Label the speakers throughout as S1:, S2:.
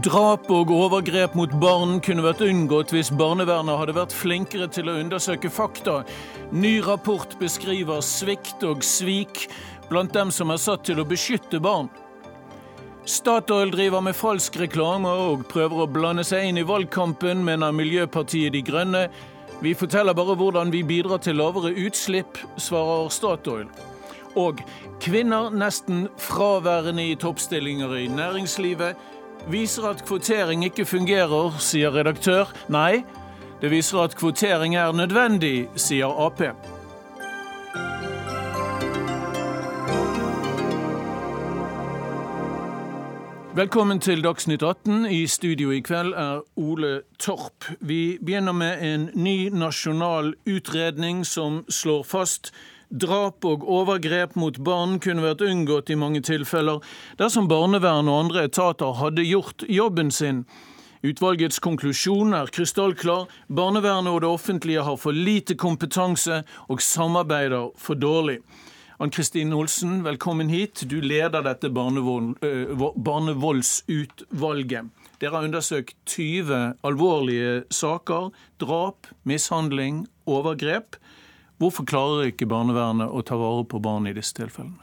S1: Drap og overgrep mot barn kunne vært unngått hvis barnevernet hadde vært flinkere til å undersøke fakta. Ny rapport beskriver svikt og svik blant dem som er satt til å beskytte barn. Statoil driver med falsk reklame og prøver å blande seg inn i valgkampen, mener Miljøpartiet De Grønne. Vi forteller bare hvordan vi bidrar til lavere utslipp, svarer Statoil. Og kvinner nesten fraværende i toppstillinger i næringslivet viser at kvotering ikke fungerer, sier redaktør. Nei, det viser at kvotering er nødvendig, sier Ap. Velkommen til Dagsnytt 18. I studio i kveld er Ole Torp. Vi begynner med en ny nasjonal utredning som slår fast Drap og overgrep mot barn kunne vært unngått i mange tilfeller dersom barnevern og andre etater hadde gjort jobben sin. Utvalgets konklusjon er krystallklar. Barnevernet og det offentlige har for lite kompetanse og samarbeider for dårlig. Ann Kristin Olsen, velkommen hit. Du leder dette barnevold, barnevoldsutvalget. Dere har undersøkt 20 alvorlige saker. Drap, mishandling, overgrep. Hvorfor klarer ikke barnevernet å ta vare på barn i disse tilfellene?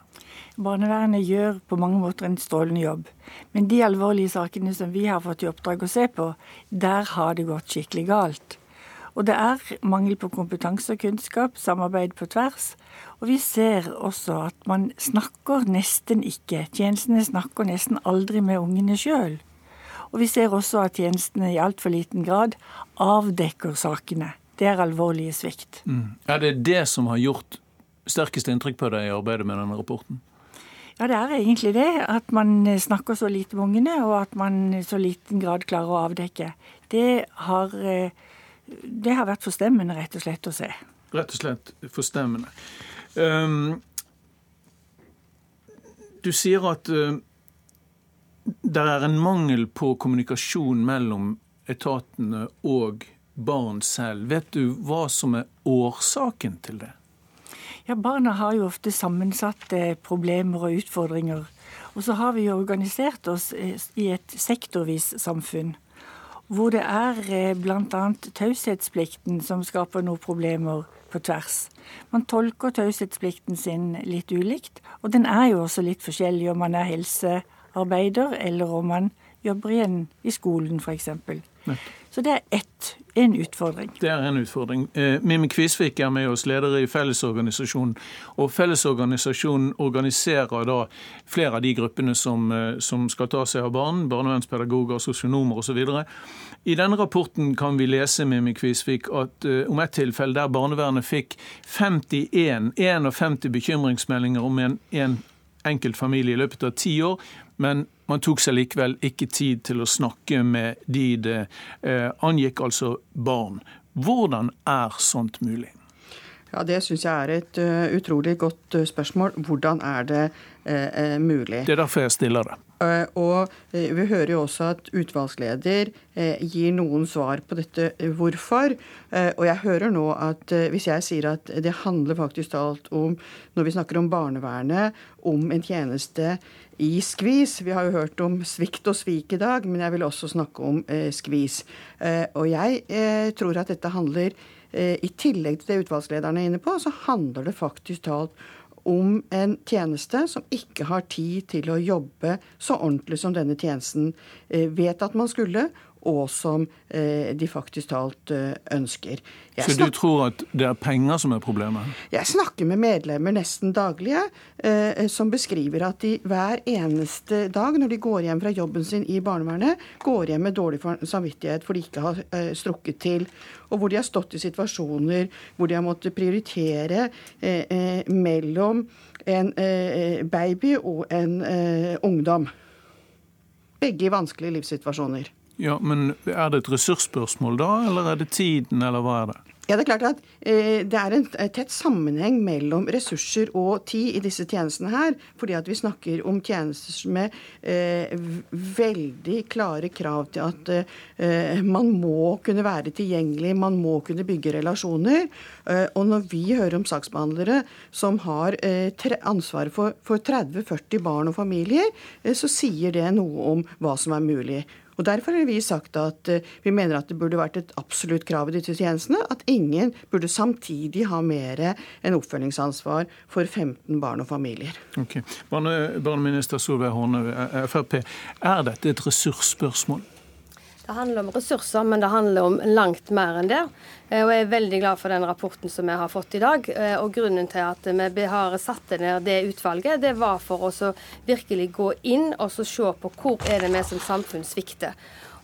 S2: Barnevernet gjør på mange måter en strålende jobb. Men de alvorlige sakene som vi har fått i oppdrag å se på, der har det gått skikkelig galt. Og det er mangel på kompetanse og kunnskap, samarbeid på tvers. Og vi ser også at man snakker nesten ikke. Tjenestene snakker nesten aldri med ungene sjøl. Og vi ser også at tjenestene i altfor liten grad avdekker sakene. Det er alvorlige svikt.
S1: Mm. Er det det som har gjort sterkest inntrykk på deg i arbeidet med denne rapporten?
S2: Ja, det er egentlig det. At man snakker så lite med ungene, og at man i så liten grad klarer å avdekke. Det har, eh, det har vært forstemmende, rett og slett, å se.
S1: Rett og slett forstemmende. Um, du sier at uh, det er en mangel på kommunikasjon mellom etatene og barn selv. Vet du hva som er årsaken til det?
S2: Ja, Barna har jo ofte sammensatte problemer og utfordringer. Og så har vi jo organisert oss eh, i et sektorvis samfunn. Hvor det er eh, bl.a. taushetsplikten som skaper noen problemer på tvers. Man tolker taushetsplikten sin litt ulikt, og den er jo også litt forskjellig om man er helsearbeider eller om man jobber igjen i skolen f.eks. Så det er ett, en utfordring.
S1: Det er en utfordring. Eh, Mimmi Kvisvik er med oss, leder i Fellesorganisasjonen. Og Fellesorganisasjonen organiserer da flere av de gruppene som, eh, som skal ta seg av barn. Barnevernspedagoger, sosionomer osv. I denne rapporten kan vi lese Mimmi Kvisvik, at uh, om et tilfelle der barnevernet fikk 51, 51 bekymringsmeldinger om en, en enkelt familie i løpet av ti år, men man tok seg likevel ikke tid til å snakke med de det eh, angikk, altså barn. Hvordan er sånt mulig?
S3: Ja, Det syns jeg er et uh, utrolig godt uh, spørsmål. Hvordan er det uh, mulig?
S1: Det er derfor jeg stiller det.
S3: Og vi hører jo også at utvalgsleder gir noen svar på dette hvorfor. Og jeg hører nå at hvis jeg sier at det handler faktisk alt om, når vi snakker om barnevernet, om en tjeneste i skvis. Vi har jo hørt om svikt og svik i dag, men jeg vil også snakke om skvis. Og jeg tror at dette handler, eh, i tillegg til det utvalgslederen er inne på, så handler det faktisk talt om en tjeneste som ikke har tid til å jobbe så ordentlig som denne tjenesten eh, vet at man skulle, og som eh, de faktisk talt eh, ønsker.
S1: Jeg Så du tror at det er penger som er problemet?
S3: Jeg snakker med medlemmer nesten daglige eh, som beskriver at de hver eneste dag når de går hjem fra jobben sin i barnevernet, går hjem med dårlig samvittighet for de ikke har strukket til. Og hvor de har stått i situasjoner hvor de har måttet prioritere mellom en baby og en ungdom. Begge i vanskelige livssituasjoner.
S1: Ja, Men er det et ressursspørsmål da, eller er det tiden, eller hva er det?
S3: Ja, Det er klart at eh, det er en tett sammenheng mellom ressurser og tid i disse tjenestene her. Fordi at vi snakker om tjenester med eh, veldig klare krav til at eh, man må kunne være tilgjengelig, man må kunne bygge relasjoner. Eh, og når vi hører om saksbehandlere som har eh, ansvaret for, for 30-40 barn og familier, eh, så sier det noe om hva som er mulig. Og Derfor har vi sagt at eh, vi mener at det burde vært et absolutt krav i disse tjenestene at ingen burde samtidig ha mer enn oppfølgingsansvar for 15 barn og familier.
S1: Okay. Barne, barneminister Solveig Horne, Frp. Er dette et ressursspørsmål?
S4: Det handler om ressurser, men det handler om langt mer enn det. Eh, og Jeg er veldig glad for den rapporten som vi har fått i dag. Eh, og Grunnen til at vi har satt ned det utvalget, det var for å virkelig gå inn og se på hvor er det vi som samfunn svikter.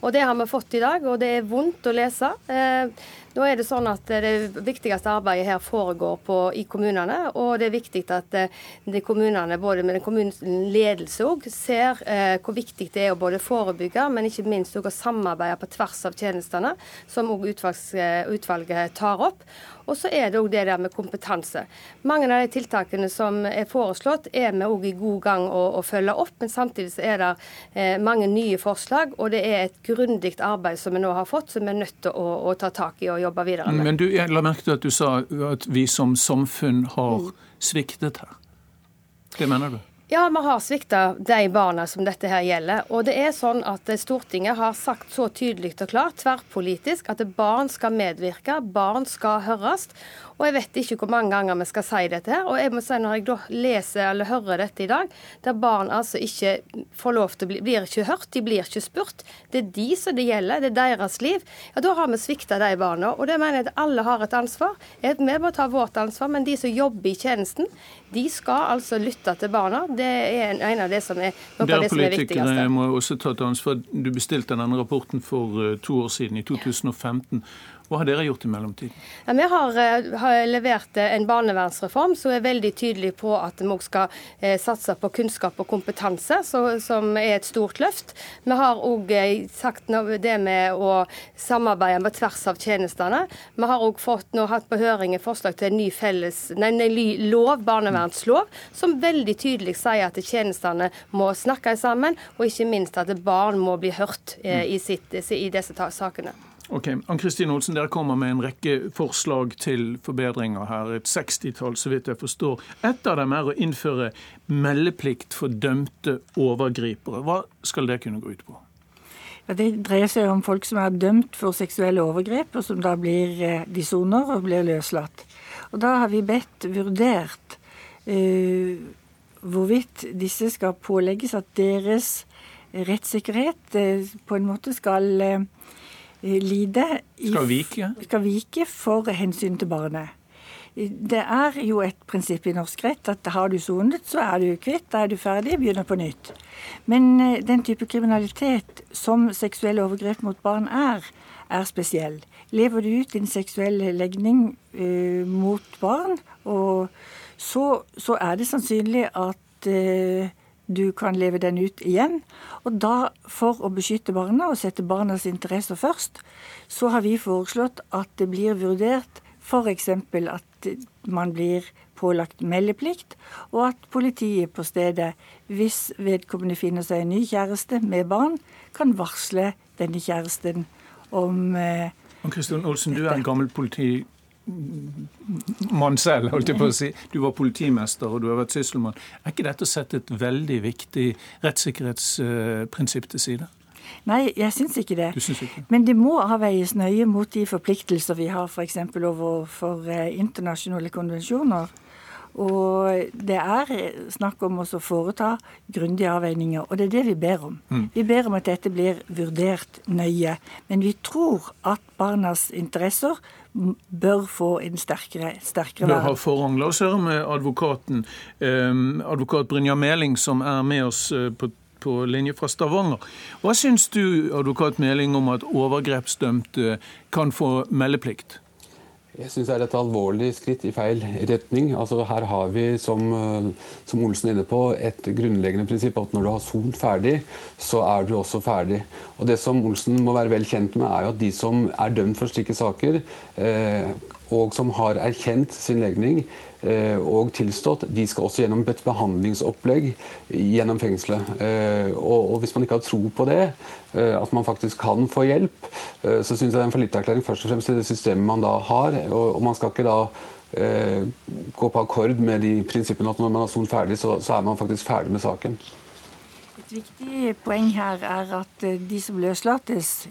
S4: Og Det har vi fått i dag, og det er vondt å lese. Eh, nå er Det sånn at det viktigste arbeidet her foregår på, i kommunene. Og det er viktig at eh, kommunene, både med den kommunens ledelse òg, ser eh, hvor viktig det er å både forebygge, men ikke minst å samarbeide på tvers av tjenestene, som òg utvalget tar opp. Og så er det òg det der med kompetanse. Mange av de tiltakene som er foreslått, er vi òg i god gang å, å, følge opp. Men samtidig så er det eh, mange nye forslag, og det er et grundig arbeid som vi nå har fått, som vi er nødt til å, å ta tak i og jobbe videre med.
S1: Men du, jeg la merke til at du sa at vi som samfunn har mm. sviktet her. Hva mener du?
S4: Ja, vi har svikta de barna som dette her gjelder. Og det er sånn at Stortinget har sagt så tydelig og klart, tverrpolitisk, at barn skal medvirke, barn skal høres. Og jeg vet ikke hvor mange ganger vi skal si dette her. Og jeg må si når jeg da leser eller hører dette i dag, der barn altså ikke får lov til å bli, blir ikke hørt, de blir ikke spurt. Det er de som det gjelder, det er deres liv. Ja, da har vi svikta de barna. Og det mener jeg at alle har et ansvar. Vi må ta vårt ansvar, men de som jobber i tjenesten, de skal altså lytte til barna. Det er en av det som er noe
S1: av
S4: det som er viktigst.
S1: Politikere må også ta et ansvar. Du bestilte denne rapporten for eh, to år siden, i 2015. Hva har dere gjort i mellomtiden?
S4: Ja, vi har, eh, har, levert eh, en barnevernsreform som er veldig tydelig på at vi også skal eh, satse på kunnskap og kompetanse, så, som er et stort løft. Vi har òg eh, sagt det med å samarbeide på tvers av tjenestene. Vi har òg hatt på høring et forslag til en ny, felles, nei, en lov, barnevernslov, som veldig tydelig sier at tjenestene må snakke sammen, og ikke minst at barn må bli hørt eh, i, sitt, i disse sakene.
S1: Ok, Ann-Kristin Olsen, Dere kommer med en rekke forslag til forbedringer her. Et sekstitall, så vidt jeg forstår. Et av dem er å innføre meldeplikt for dømte overgripere. Hva skal det kunne gå ut på?
S2: Ja, det dreier seg om folk som er dømt for seksuelle overgrep, og som da blir eh, de soner og blir løslatt. Og Da har vi bedt vurdert uh, hvorvidt disse skal pålegges at deres rettssikkerhet uh, på en måte skal uh, Eh, i,
S1: skal vike.
S2: skal vike for hensyn til barnet. Det er jo et prinsipp i norsk rett at har du sonet, så er du kvitt, da er du ferdig, begynner på nytt. Men eh, den type kriminalitet som seksuelle overgrep mot barn er, er spesiell. Lever du ut din seksuelle legning uh, mot barn, og så, så, er det sannsynlig at uh, du kan leve den ut igjen. Og da, for å beskytte barna og sette barnas interesser først, så har vi foreslått at det blir vurdert f.eks. at man blir pålagt meldeplikt, og at politiet på stedet, hvis vedkommende finner seg en ny kjæreste med barn, kan varsle denne kjæresten om eh,
S1: Kristian Olsen, du er en gammel politi mann selv, holdt jeg på å si. Du var politimester og du har vært sysselmann. Er ikke dette å sette et veldig viktig rettssikkerhetsprinsipp til side?
S2: Nei, jeg syns ikke det.
S1: Synes ikke?
S2: Men det må avveies nøye mot de forpliktelser vi har f.eks. overfor eh, internasjonale konvensjoner. Og det er snakk om å foreta grundige avveininger, og det er det vi ber om. Mm. Vi ber om at dette blir vurdert nøye. Men vi tror at barnas interesser bør få en sterkere, sterkere
S1: Bør ha forrang. La oss høre med advokaten, advokat Brynja Meling, som er med oss eh, på, på linje fra Stavanger. Hva syns du, advokat Meling, om at overgrepsdømte kan få meldeplikt?
S5: Jeg syns det er et alvorlig skritt i feil retning. Altså Her har vi, som, eh, som Olsen er inne på, et grunnleggende prinsipp at når du har sont ferdig, så er du også ferdig. Og Det som Olsen må være vel kjent med, er jo at de som er dømt for slike saker, eh, og som har erkjent sin legning, og tilstått, de skal også gjennom et behandlingsopplegg gjennom fengselet. Eh, og Hvis man ikke har tro på det, eh, at man faktisk kan få hjelp, så syns jeg det er en fallitterklæring først og fremst til det systemet man da har. Og man skal ikke da gå på akkord med de prinsippene at når man har sonet ferdig, så, så er man faktisk ferdig med saken.
S2: Et viktig poeng her er at eh, de som løslates,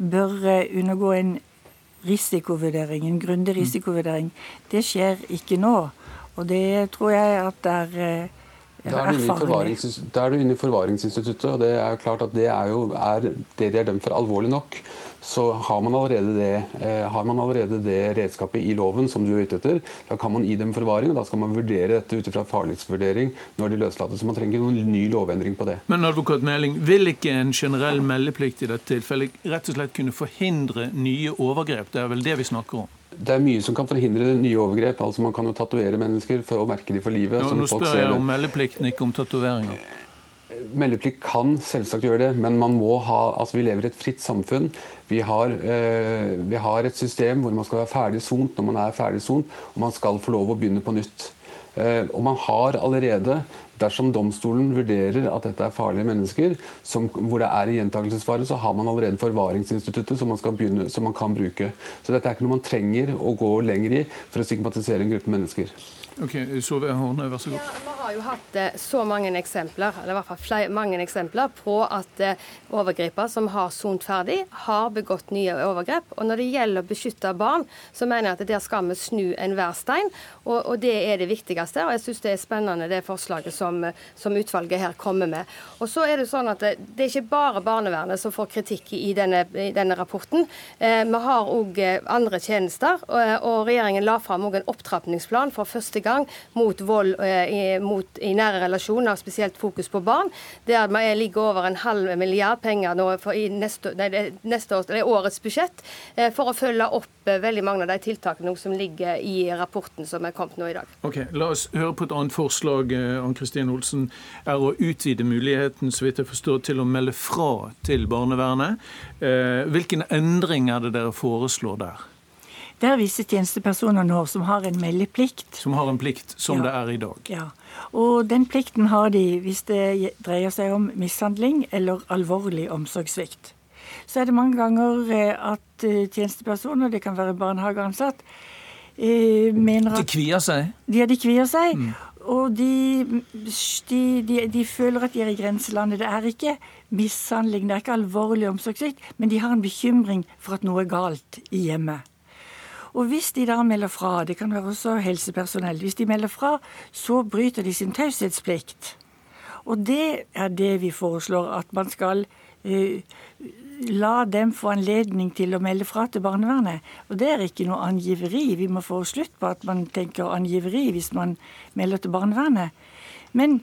S2: bør eh, undergå en risikovurdering, en grundig mm. risikovurdering. Det skjer ikke nå. Og det tror jeg at det er erfaring
S5: da er, da er du inne i forvaringsinstituttet, og det er jo klart at det er jo er det de er dømt for, alvorlig nok så har man, allerede det, eh, har man allerede det redskapet i loven som du er ute etter. Da kan man dem forvaring, og da skal man vurdere dette ut fra farlighetsvurdering når de løslates. Så man trenger ikke noen ny lovendring på det.
S1: Men advokat Meling, vil ikke en generell meldeplikt i dette tilfellet rett og slett kunne forhindre nye overgrep? Det er vel det vi snakker om?
S5: Det er mye som kan forhindre nye overgrep. altså Man kan jo tatovere mennesker for å merke dem for livet.
S1: Ja, nå spør jeg om meldeplikten, ikke om tatoveringer.
S5: Meldeplikt kan selvsagt gjøre det, men man må ha, altså vi lever i et fritt samfunn. Vi har, eh, vi har et system hvor man skal være ferdig sont når man er ferdig sont, og man skal få lov å begynne på nytt. Eh, og man har allerede, dersom domstolen vurderer at dette er farlige mennesker, som, hvor det er gjentakelsesfare, så har man allerede forvaringsinstituttet som man, begynne, som man kan bruke. Så dette er ikke noe man trenger å gå lenger i for å stigmatisere en gruppe mennesker.
S1: Ok, Sove Horne, vær så god.
S4: Ja, vi har jo hatt eh, så mange eksempler eller i hvert fall flere, mange eksempler på at eh, overgripere som har sont ferdig, har begått nye overgrep. Og Når det gjelder å beskytte barn, så mener jeg at der skal vi snu enhver stein. Og, og, det er det viktigste. og Jeg syns det er spennende det forslaget som, som, utvalget her kommer med. Og så er Det sånn at det, det er ikke bare barnevernet som får kritikk i denne, i denne rapporten. Eh, vi har òg eh, andre tjenester, og, og regjeringen la fram en opptrappingsplan for første gang mot vold eh, i, mot, i nære relasjoner, spesielt fokus på barn. Der vi ligger over en halv milliard penger nå for i neste, nei, neste års, årets budsjett eh, for å følge opp eh, veldig mange av de tiltakene som ligger i rapporten som er kommet nå i dag.
S1: Ok, La oss høre på et annet forslag Ann Kristin Olsen, er å utvide muligheten så vidt jeg forstår, til å melde fra til barnevernet. Hvilken endring er det dere foreslår der?
S2: Det er visse tjenestepersoner nå som har en meldeplikt.
S1: Som har en plikt, som ja. det er i dag.
S2: Ja. Og den plikten har de hvis det dreier seg om mishandling eller alvorlig omsorgssvikt. Så er det mange ganger eh, at eh, tjenestepersoner, det kan være barnehageansatt,
S1: eh, mener at De kvier seg?
S2: Ja, de kvier seg. Mm. Og de, de, de, de, føler at de er i grenselandet. Det er ikke mishandling, det er ikke alvorlig omsorgssvikt, men de har en bekymring for at noe er galt i hjemmet. Og hvis de da melder fra, det kan være også helsepersonell, hvis de melder fra, så bryter de sin taushetsplikt. Og det er det vi foreslår, at man skal uh, la dem få anledning til å melde fra til barnevernet. Og det er ikke noe angiveri. Vi må få slutt på at man tenker angiveri hvis man melder til barnevernet. Men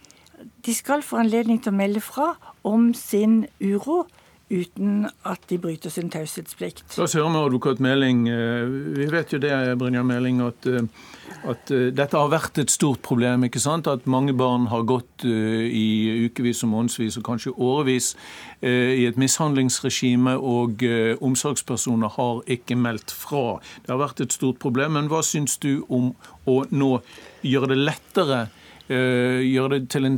S2: de skal få anledning til å melde fra om sin uro uten at de bryter sin taushetsplikt.
S1: La oss høre med advokat Meling. Eh, vi vet jo det, Brynjar Meling, at, eh, at, eh, dette har vært et stort problem. ikke sant? At mange barn har gått i ukevis og månedsvis og kanskje årevis i et mishandlingsregime, og omsorgspersoner har ikke meldt fra. Det har vært et stort problem. Men hva syns du om å nå gjøre det lettere? Gjøre det til en,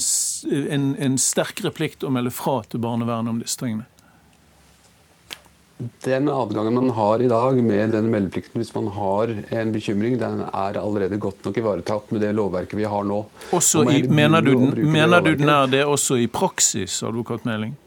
S1: en, en sterkere plikt å melde fra til barnevernet om disse tingene?
S5: Den adgangen man har i dag med den meldeplikten hvis man har en bekymring, den er allerede godt nok ivaretatt med det lovverket vi har nå.
S1: I, mener du, mener du den er det også i praksis, advokat Meling?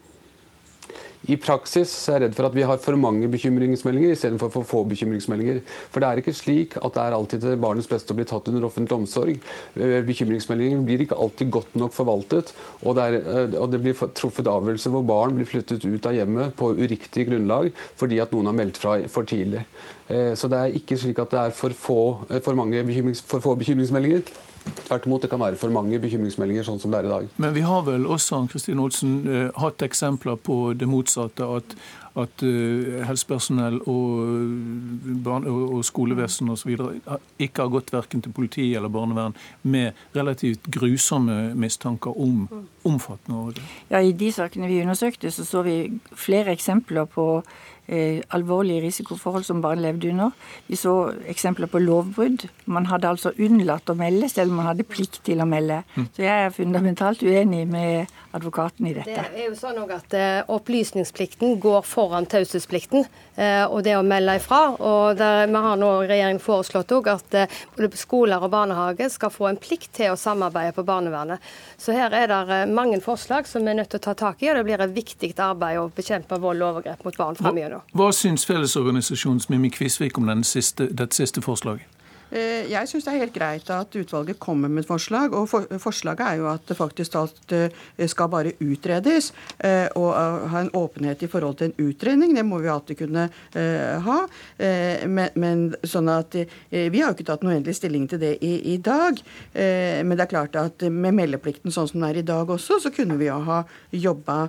S5: I praksis er jeg redd for at vi har for mange bekymringsmeldinger istedenfor for få bekymringsmeldinger. For det er ikke slik at det er alltid til barnets beste å bli tatt under offentlig omsorg. Eh, bekymringsmeldinger blir ikke alltid godt nok forvaltet, og det, er, eh, og det blir truffet avgjørelser hvor barn blir flyttet ut av hjemmet på uriktig grunnlag fordi at noen har meldt fra for tidlig. Eh, så det er ikke slik at det er for få, for mange bekymrings, for få bekymringsmeldinger. Tvert imot, det kan være for mange bekymringsmeldinger sånn som det er i dag.
S1: Men vi har vel også Kristin Olsen, eh, hatt eksempler på det motsatte. At, at uh, helsepersonell og, barn, og, og skolevesen osv. ikke har gått verken til politi eller barnevern med relativt grusomme mistanker om omfattende overgrep.
S2: Ja, I de sakene vi undersøkte, så så vi flere eksempler på eh, alvorlige risikoforhold som barn levde under. Vi så eksempler på lovbrudd. Man hadde altså unnlatt å melde selv om man hadde plikt til å melde. Mm. Så jeg er fundamentalt uenig med advokaten i dette.
S4: Det er jo sånn at uh, Opplysningsplikten går foran taushetsplikten uh, og det å melde ifra. og der, Vi har nå regjeringen foreslått at uh, både skoler og barnehage skal få en plikt til å samarbeide på barnevernet. Så her er det mange forslag som vi er nødt til å ta tak i, og det blir et viktig arbeid å bekjempe vold og overgrep mot barn framover.
S1: Hva, hva syns Fellesorganisasjonens Mimmi Kvisvik om siste, dette siste forslaget?
S3: Eh, jeg syns det er helt greit at utvalget kommer med et forslag. Og for, forslaget er jo at det faktisk alt eh, skal bare utredes. Eh, og ha en åpenhet i forhold til en utredning. Det må vi alltid kunne ha. Men, men sånn at Vi har jo ikke tatt noe endelig stilling til det i, i, dag. Men det er klart at med meldeplikten sånn som den er i dag også, så kunne vi jo ha jobba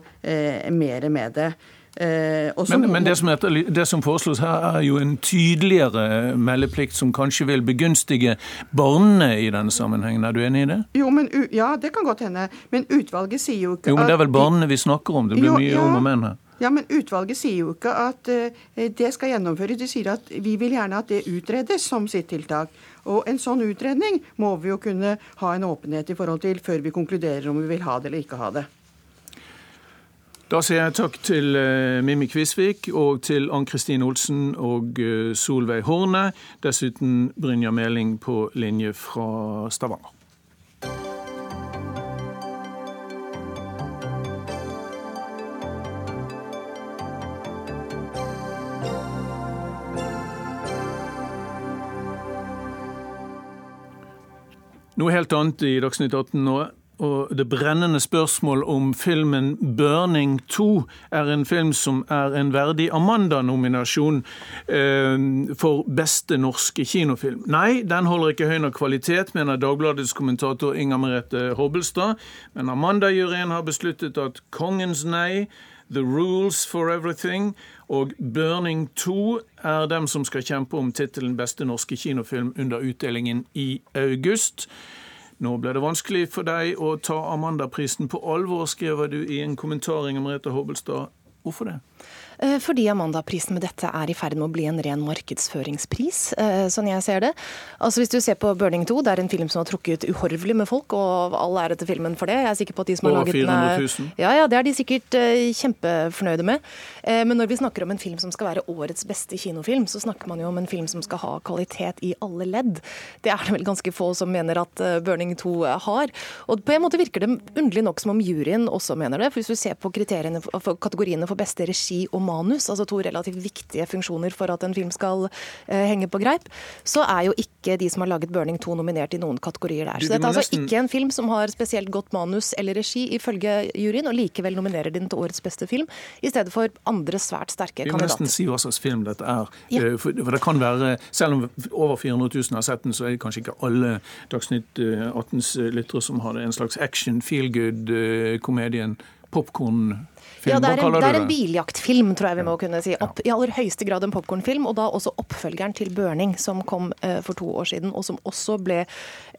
S3: mer med det.
S1: Eh, men, men det, som det, som foreslås her, er jo en tydeligere meldeplikt som kanskje vil begunstige barna i denne sammenhengen. Er du enig i det?
S3: Jo, men, Ja, det kan godt hende. Men utvalget sier jo ikke
S1: Jo, men Det er vel barna vi snakker om? Det blir jo, mye ja, om og men her.
S3: Ja, men Utvalget sier jo ikke at uh, det skal gjennomføres. De sier at vi vil gjerne at det utredes som sitt tiltak. Og en sånn utredning må vi jo kunne ha en åpenhet i forhold til før vi konkluderer om vi vil ha det eller ikke ha det.
S1: Da sier jeg takk til uh, Mimmi Kvisvik og til Ann-Kristin Olsen og uh, Solveig Horne. Dessuten Brynja Meling på linje fra Stavanger. Noe helt annet i Dagsnytt 18 nå og det brennende spørsmål om filmen 'Burning 2' er en film som er en verdig Amanda-nominasjon eh, for beste norske kinofilm. Nei, den holder ikke høy nok kvalitet, mener Dagbladets kommentator Inger Merete Hobbelstad. Men Amanda-juryen har besluttet at 'Kongens nei', 'The Rules for Everything' og 'Burning 2' er dem som skal kjempe om tittelen beste norske kinofilm under utdelingen i august. Nå ble det vanskelig for deg å ta Amanda-prisen på alvor, skriver du i en kommentar, Inger Merete Hobbelstad. Hvorfor det?
S6: Eh, fordi Amanda-prisen med dette er i ferd med å bli en ren markedsføringspris, eh, sånn jeg ser det. Altså Hvis du ser på 'Burning 2', det er en film som har trukket uhorvelig med folk, og all ære til filmen for det. Jeg er sikker på at de som har laget den
S1: er,
S6: ja, ja, Det er de sikkert uh, kjempefornøyde med. Men når vi snakker om en film som skal være årets beste kinofilm, så snakker man jo om en film som skal ha kvalitet i alle ledd. Det er det vel ganske få som mener at 'Burning 2' har. Og på en måte virker det underlig nok som om juryen også mener det. for Hvis du ser på kriteriene for, kategoriene for beste regi og manus, altså to relativt viktige funksjoner for at en film skal eh, henge på greip, så er jo ikke de som har laget 'Burning 2' nominert i noen kategorier der. Så dette er altså nesten... ikke en film som har spesielt godt manus eller regi, ifølge juryen, og likevel nominerer den til årets beste film, i stedet for andre svært sterke kandidater.
S1: Vi må nesten si hva slags film dette er. Ja. Eh, for det kan være, Selv om over 400 000 har sett den, så er det kanskje ikke alle Dagsnytt 18s eh, lyttere som har det. En slags action, feel good-komedien, popkorn
S6: ja, det er, en, det er en biljaktfilm, tror jeg vi må kunne si. Opp, I aller høyeste grad en popkornfilm, og da også oppfølgeren til 'Burning', som kom eh, for to år siden, og som også ble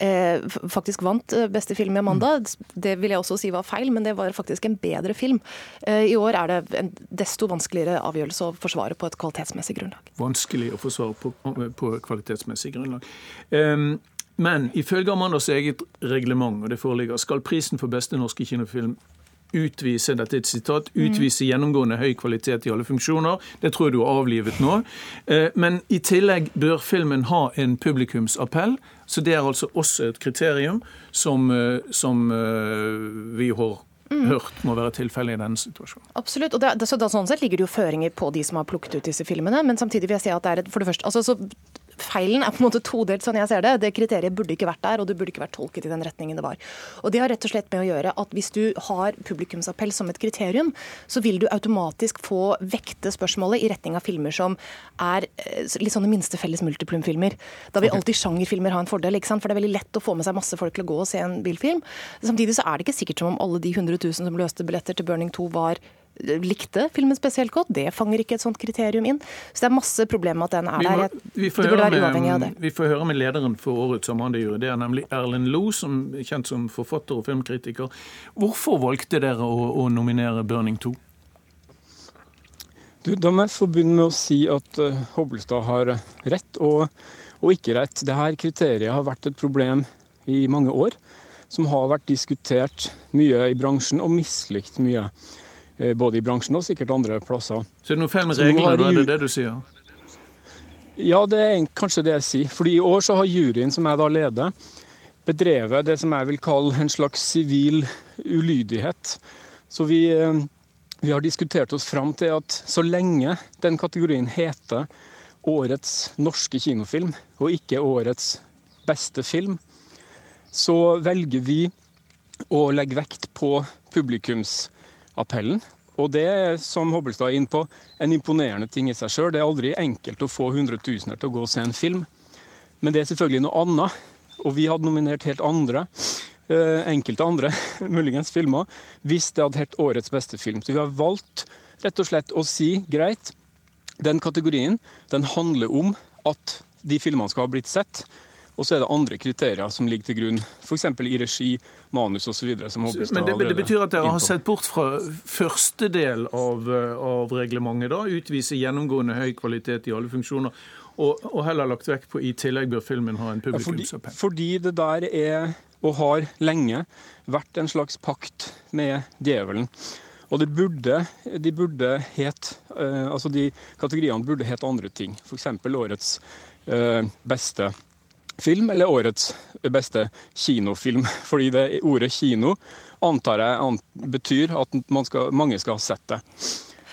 S6: eh, faktisk vant eh, beste film i Amanda. Mm. Det vil jeg også si var feil, men det var faktisk en bedre film. Eh, I år er det en desto vanskeligere avgjørelse å forsvare på et kvalitetsmessig grunnlag.
S1: Vanskelig å forsvare på, på kvalitetsmessig grunnlag. Um, men ifølge Amandas eget reglement, og det foreligger, skal prisen for beste norske kinofilm utvise dette er et sitat, utvise gjennomgående høy kvalitet i alle funksjoner. Det tror jeg du har avlivet nå. Eh, men i tillegg bør filmen ha en publikumsappell. Så det er altså også et kriterium som, eh, som eh, vi har Mm. hørt må være tilfellet i denne situasjonen.
S6: Absolutt. og det, så da, Sånn sett ligger det jo føringer på de som har plukket ut disse filmene. Men samtidig vil jeg si at det er et, for det første, altså, så feilen er på en måte todelt, sånn jeg ser det. Det kriteriet burde ikke vært der, og det burde ikke vært tolket i den retningen det var. Og Det har rett og slett med å gjøre at hvis du har publikumsappell som et kriterium, så vil du automatisk få vekte spørsmålet i retning av filmer som er eh, litt sånne minste felles multiplumfilmer. Da vil alltid sjangerfilmer ha en fordel, ikke sant? for det er veldig lett å få med seg masse folk til å gå og se en bilfilm. Samtidig så er det ikke sikkert som om alle de 100 000 som løste billetter til Burning 2 var likte filmen spesielt godt. Det fanger ikke et sånt kriterium inn. Så det er masse problemer med at den er der.
S1: Vi, får det være uavhengig av det. Vi får høre med lederen for årets Amanda-jury. Det er nemlig Erlend Loe, som er kjent som forfatter og filmkritiker. Hvorfor valgte dere å, å nominere 'Burning 2'?
S7: Du, da må jeg få begynne med å si at uh, Hobbelstad har rett og, og ikke rett. Dette kriteriet har vært et problem i mange år. Som har vært diskutert mye i bransjen og mislikt mye. Eh, både i bransjen og sikkert andre plasser.
S1: Så er det noe feil med reglene, da er det det du sier?
S7: Ja, det er kanskje det jeg sier. Fordi i år så har juryen som jeg da leder, bedrevet det som jeg vil kalle en slags sivil ulydighet. Så vi, eh, vi har diskutert oss fram til at så lenge den kategorien heter årets norske kinofilm, og ikke årets beste film, så velger vi å legge vekt på publikumsappellen. Og det som Hobbelstad er inne på, en imponerende ting i seg sjøl. Det er aldri enkelt å få hundretusener til å gå og se en film. Men det er selvfølgelig noe annet. Og vi hadde nominert helt andre, eh, enkelte andre, muligens filmer, hvis det hadde hett årets beste film. Så vi har valgt rett og slett å si greit, den kategorien den handler om at de filmene skal ha blitt sett. Og så er det andre kriterier som ligger til grunn, f.eks. i regi, manus osv.
S1: Men det, det, betyr at dere har sett bort fra første del av, av reglementet, da? Utvise gjennomgående høy kvalitet i alle funksjoner. Og, og heller lagt vekk på i tillegg bør filmen ha en publikumsappell.
S7: Ja, fordi, fordi det der er, og har lenge, vært en slags pakt med djevelen. Og det burde, de burde het, uh, altså de kategoriene burde het andre ting. F.eks. årets uh, beste film eller årets beste kinofilm. Fordi det ordet kino antar jeg betyr at skal, mange skal ha sett det.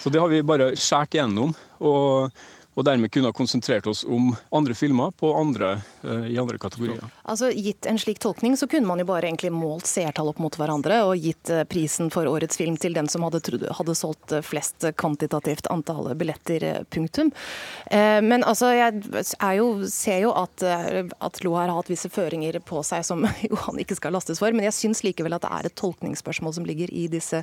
S7: Så det har vi bare skåret gjennom. og og dermed kunne ha konsentrert oss om andre filmer andre, uh, i andre kategorier.
S6: Altså, Gitt en slik tolkning, så kunne man jo bare egentlig målt seertall opp mot hverandre og gitt uh, prisen for årets film til den som hadde, hadde solgt uh, flest kvantitativt antall billetter, punktum. Men altså, jeg jo, ser jo at, at Lo har hatt visse føringer på seg som jo han ikke skal lastes for, men jeg syns likevel at det er et tolkningsspørsmål som ligger i disse,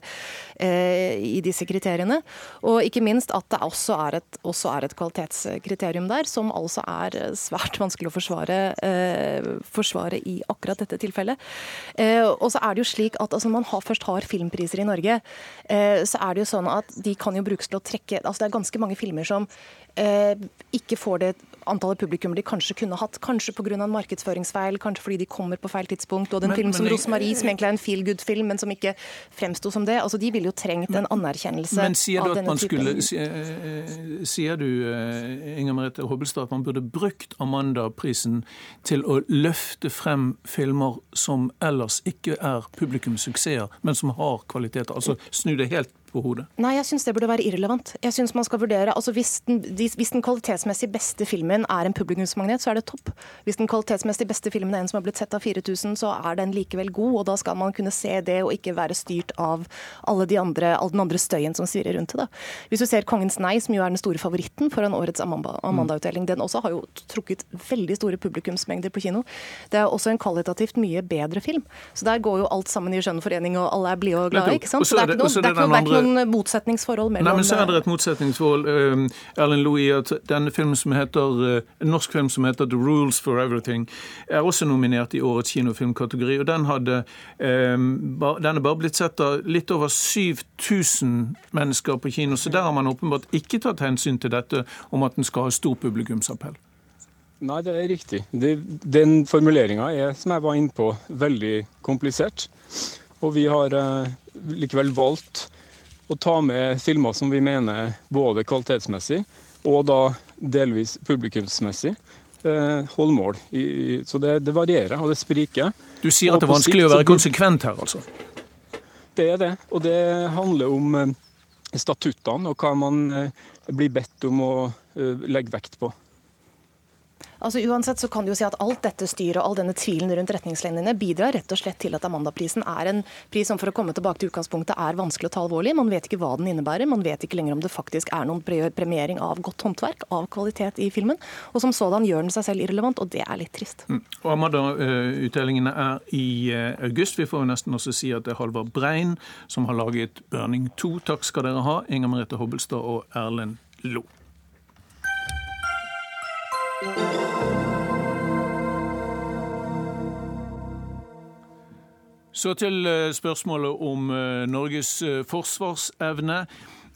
S6: i disse kriteriene. Og ikke minst at det også er et, også er et kvalitet kvalitetskriterium der, som altså er svært vanskelig å forsvare, eh, forsvare i akkurat dette tilfellet. Eh, og så er det jo slik at altså, man har, først har filmpriser i Norge, eh, så er det jo sånn at de kan jo brukes til å trekke altså Det er ganske mange filmer som eh, ikke får det antallet publikum de kanskje kunne hatt. Kanskje pga. en markedsføringsfeil, kanskje fordi de kommer på feil tidspunkt. Og den film som 'Rosmarie', som egentlig er en feel good-film, men som ikke fremsto som det. altså De ville jo trengt en anerkjennelse
S1: men sier
S6: du
S1: at man skulle, sier, sier du, eh, Inger Merete Hobbelstad, at man burde brukt Amanda-prisen til å løfte frem filmer som ellers ikke er publikumssuksesser, men som har kvaliteter? Altså snu det helt på hodet?
S6: Nei, jeg syns det burde være irrelevant. Jeg synes man skal vurdere, altså hvis den, hvis den, kvalitetsmessig beste filmen er en publikumsmagnet, så er det topp. Hvis den kvalitetsmessig beste filmen er en som har blitt sett av 4000, så er den likevel god. og Da skal man kunne se det og ikke være styrt av alle de andre, all den andre støyen som svirrer rundt det. Hvis du ser 'Kongens nei', som jo er den store favoritten foran årets Amanda-utdeling, den også har jo trukket veldig store publikumsmengder på kino. Det er også en kvalitativt mye bedre film. Så der går jo alt sammen i skjønn forening, og alle er blide og glade. ikke sant? Så det er ikke noe, det er ikke noe noen motsetningsforhold mellom
S1: Nei, men så er det et motsetningsforhold, uh, Erlend Louis, at denne filmen som heter, uh, en norsk film som heter 'The Rules for Everything', er også nominert i årets kinofilmkategori. og Den, hadde, um, ba, den er bare blitt sett av litt over 7000 mennesker på kino, så der har man åpenbart ikke tatt hensyn til dette om at den skal ha stor publikumsappell.
S7: Nei, det er riktig. Det, den formuleringa er, som jeg var inne på, veldig komplisert. Og vi har eh, likevel valgt å ta med filmer som vi mener både kvalitetsmessig og da delvis publikumsmessig eh, holder mål. så det, det, varierer, og det spriker.
S1: Du sier at det er vanskelig å være konsekvent her, altså?
S7: Det er det. Og det handler om eh, statuttene og hva man eh, blir bedt om å legge vekt på.
S6: Altså Uansett så kan du jo si at alt dette styret og all denne tvilen rundt retningslinjene bidrar rett og slett til at Amandaprisen er en pris som for å komme tilbake til utgangspunktet er vanskelig å ta alvorlig. Man vet ikke hva den innebærer. Man vet ikke lenger om det faktisk er noen premiering av godt håndverk, av kvalitet i filmen. Og som sådan gjør den seg selv irrelevant, og det er litt trist. Mm.
S1: Og Amanda-utdelingene er i eh, august. Vi får jo nesten også si at det er Halvard Brein som har laget 'Burning 2'. Takk skal dere ha, Inger Merete Hobbelstad og Erlend Lo. Så til eh, spørsmålet om eh, Norges eh, forsvarsevne.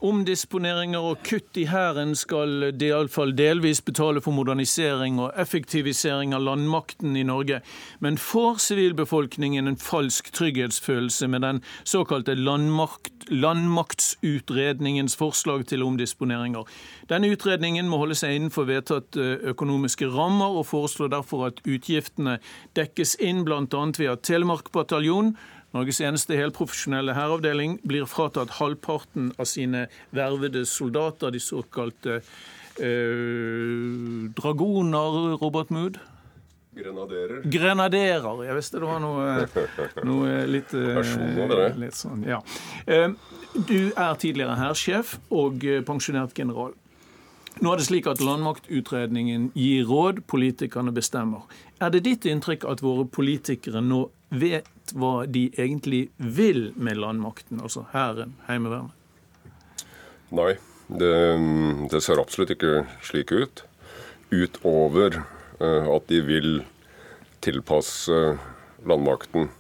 S1: Omdisponeringer og kutt i Hæren skal de iallfall delvis betale for modernisering og effektivisering av landmakten i Norge. Men får sivilbefolkningen en falsk trygghetsfølelse med den såkalte landmakt, landmaktsutredningens forslag til omdisponeringer? Denne utredningen må holde seg innenfor vedtatte økonomiske rammer, og foreslår derfor at utgiftene dekkes inn bl.a. ved at Telemark bataljon Norges eneste helprofesjonelle hæravdeling blir fratatt halvparten av sine vervede soldater, de såkalte eh, dragoner, Robert Mood.
S8: Grenaderer.
S1: Grenaderer. Jeg visste det var noe, noe litt,
S8: eh,
S1: litt sånn, ja. Eh, du er tidligere hærsjef og pensjonert general. Nå er det slik at Landmaktutredningen gir råd, politikerne bestemmer. Er det ditt inntrykk at våre politikere nå vet hva de egentlig vil med landmakten, altså hæren, Heimevernet?
S8: Nei, det, det, ser absolutt ikke slik ut. Utover uh, at de vil tilpasse landmakten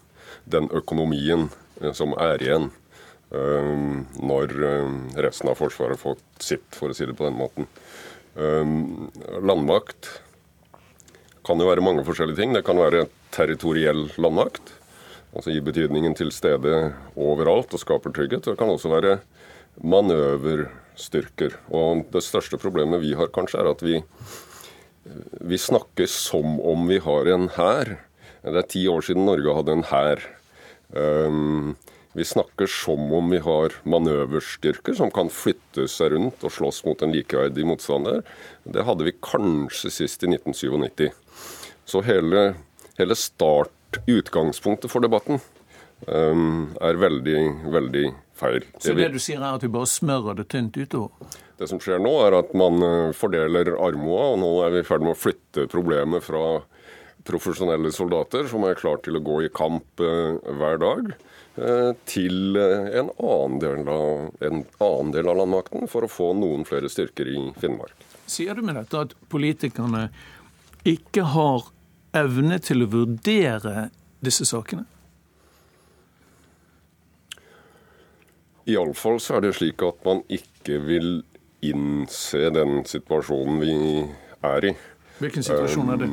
S8: den økonomien uh, som er igjen uh, når resten av Forsvaret har fått sitt, for å si det på den måten. landmakt kan jo være mange forskjellige ting. Det kan være territoriell landmakt, altså gir betydningen til stede overalt og skaper trygghet. Det kan også være manøverstyrker. Og det største problemet vi har kanskje, er at vi, vi snakker som om vi har en hær. Det er ti år siden Norge hadde en hær. Um, vi snakker som om vi har manøverstyrker som kan flytte seg rundt og slåss mot en likeverdig motstander. Det hadde vi kanskje sist i 1997. Så hele, hele start, utgangspunktet for debatten, um, er veldig, veldig feil.
S1: Så det du sier er at vi bare smører det tynt utover?
S8: Det som skjer nå, er at man uh, fordeler armoa, og nå er vi i ferd med å flytte problemet fra profesjonelle soldater som er klar til å gå i kamp uh, hver dag, uh, til en annen, del av, en annen del av landmakten for å få noen flere styrker i Finnmark.
S1: Sier du med dette at politikerne ikke har evne til å vurdere disse sakene?
S8: Iallfall så er det slik at man ikke vil innse den situasjonen vi er i.
S1: Hvilken situasjon er det?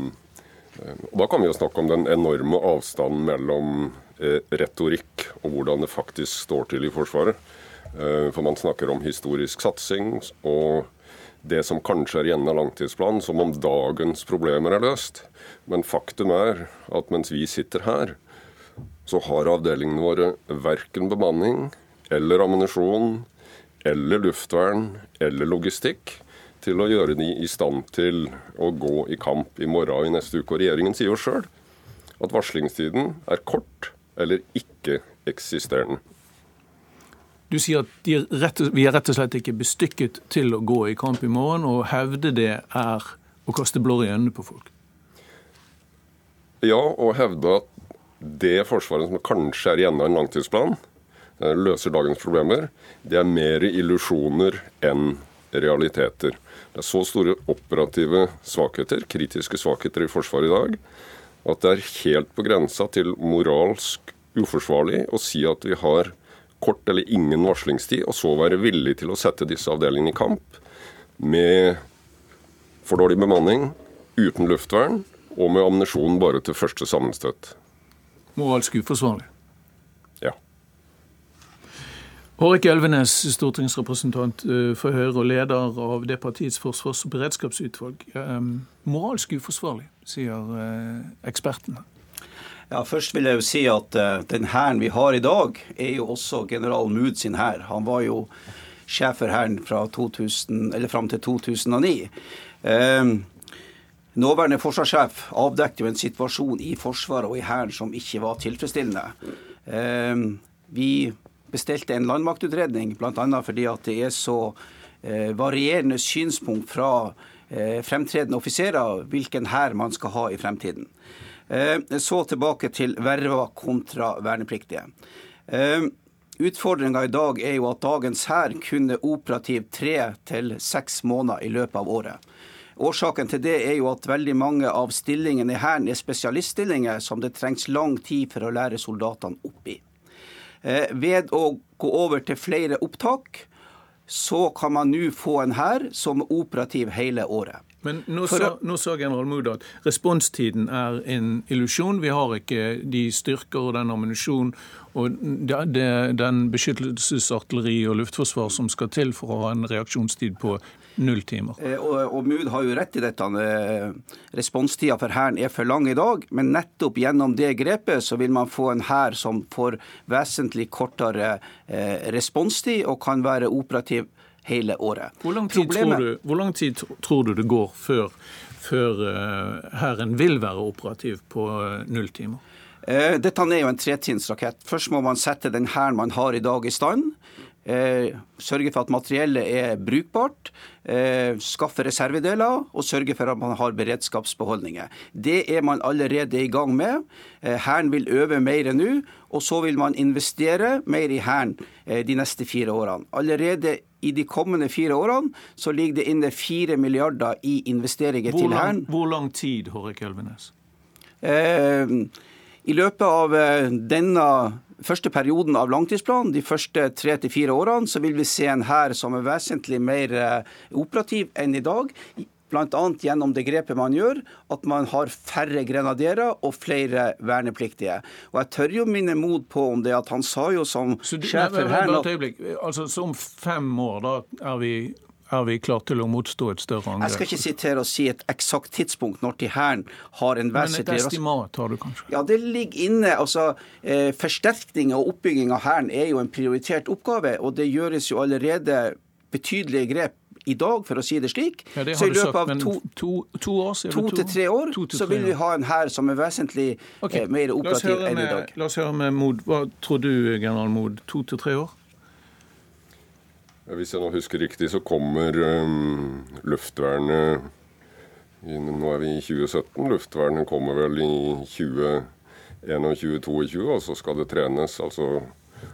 S8: Um, da kan vi jo snakke om den enorme avstanden mellom eh, retorikk og hvordan det faktisk står til i Forsvaret. Eh, for man snakker om historisk satsing og det som kanskje er igjen av langtidsplanen, som om dagens problemer er løst. Men faktum er at mens vi sitter her, så har avdelingene våre verken bemanning eller ammunisjon eller luftvern eller logistikk til å gjøre de i stand til å gå i kamp i morgen og i neste uke. Og regjeringen sier jo sjøl at varslingstiden er kort eller ikke-eksisterende.
S1: Du sier at rett, vi er rett og slett ikke bestykket til å gå i kamp i morgen, og hevde det er å kaste blår i øynene på folk.
S8: Ja, og hevde at det Forsvaret som kanskje er igjen av en langtidsplan, eh, løser dagens problemer, det er mer illusjoner enn realiteter. Det er så store operative svakheter, kritiske svakheter i Forsvaret i dag, at det er helt på grensa til moralsk uforsvarlig å si at vi har kort eller ingen varslingstid, og så være villig til å sette disse avdelingene i kamp med for dårlig bemanning, uten luftvern og med ammunisjon bare til første sammenstøt.
S1: Moralsk uforsvarlig?
S8: Ja.
S1: Hårek Elvenes, stortingsrepresentant eh, for Høyre og leder av det partiets forsvars- og beredskapsutvalg. Eh, moralsk uforsvarlig, sier eh, ekspertene.
S9: Ja, Først vil jeg jo si at uh, den hæren vi har i dag, er jo også general Mood sin hær. Han var jo sjef for hæren fram til 2009. Uh, nåværende forsvarssjef avdekket jo en situasjon i Forsvaret og i Hæren som ikke var tilfredsstillende. Uh, vi bestilte en landmaktutredning bl.a. fordi at det er så uh, varierende synspunkt fra fremtredende offiserer hvilken hær man skal ha i fremtiden. Eh, så tilbake til verva kontra vernepliktige. Eh, Utfordringa i dag er jo at dagens hær kunne operativt operativ tre til seks måneder i løpet av året. Årsaken til det er jo at veldig mange av stillingene i Hæren er spesialiststillinger som det trengs lang tid for å lære soldatene opp i. Eh, ved å gå over til flere opptak, så kan man nå få en hær som er operativ hele året.
S1: Men nå sa, nå sa general Mood at responstiden er en illusjon. Vi har ikke de styrker og den ammunisjon og det, det, den beskyttelsesartilleri og luftforsvar som skal til for å ha en reaksjonstid på null timer.
S9: Eh, og, og Mood har jo rett i dette. Eh, responstida for Hæren er for lang i dag. Men nettopp gjennom det grepet så vil man få en hær som får vesentlig kortere eh, responstid og kan være operativ hele året.
S1: Hvor lang tid, Problemet... tror, du, hvor lang tid tror du det går før, før Hæren vil være operativ på null timer?
S9: Dette er jo en tretrinnsrakett. Først må man sette den hæren man har i dag, i stand. Eh, sørge for at materiellet er brukbart, eh, skaffe reservedeler og sørge for at man har beredskapsbeholdninger. Det er man allerede i gang med. Eh, hæren vil øve mer nå, og så vil man investere mer i Hæren de neste fire årene. Allerede i de kommende fire årene så ligger det inne fire milliarder i investeringer til Hæren.
S1: Hvor lang tid, Hårek Elvenes?
S9: I løpet av denne første perioden av langtidsplanen, de første tre til fire årene, så vil vi se en hær som er vesentlig mer eh, operativ enn i dag. Bl.a. gjennom det grepet man gjør, at man har færre grenaderer og flere vernepliktige. Og Jeg tør jo minne Mod på om det at han sa jo som sjef for Hæren
S1: Altså, Så om fem år, da er vi er vi klare til å motstå et større angrep?
S9: Jeg skal ikke sitere og si et eksakt tidspunkt når til Hæren har en vesentlig
S1: Men et estimat har du kanskje?
S9: Ja, det ligger inne. altså eh, Forsterkning og oppbygging av Hæren er jo en prioritert oppgave, og det gjøres jo allerede betydelige grep i dag, for å si det slik.
S1: Ja, det så i løpet av to, to, to, år,
S9: to til tre år til så vil vi ha en hær som er vesentlig okay. eh, mer operativ enn i dag.
S1: La oss høre med Mod. Hva tror du, general Mod? To til tre år?
S8: Hvis jeg nå husker riktig, så kommer um, luftvernet Nå er vi i 2017. Luftvernet kommer vel i 2021-2022, og så skal det trenes altså,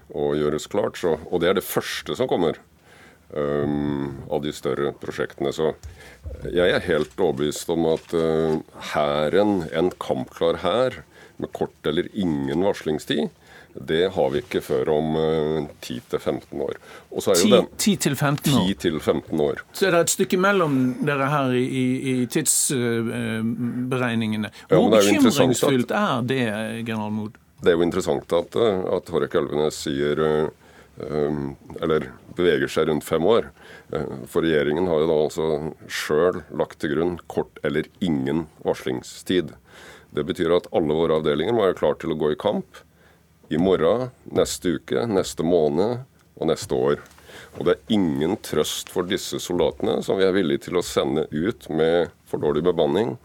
S8: og gjøres klart. Så, og det er det første som kommer um, av de større prosjektene. Så jeg er helt overbevist om at uh, hæren, uh, en kampklar hær med kort eller ingen varslingstid, det har vi ikke før om 10-15 eh, år.
S1: 10-15
S8: år? år.
S1: Så er det et stykke mellom dere her i, i tidsberegningene. Hvor ja, bekymringsfullt er det, general Mood?
S8: Det er jo interessant at, eh, at Hårek Elvenes sier um, Eller beveger seg rundt fem år. For regjeringen har jo da altså sjøl lagt til grunn kort eller ingen varslingstid. Det betyr at alle våre avdelinger må være klare til å gå i kamp i morgen, neste uke, neste måned og neste år. Og det er ingen trøst for disse soldatene som vi er villige til å sende ut med for dårlig bemanning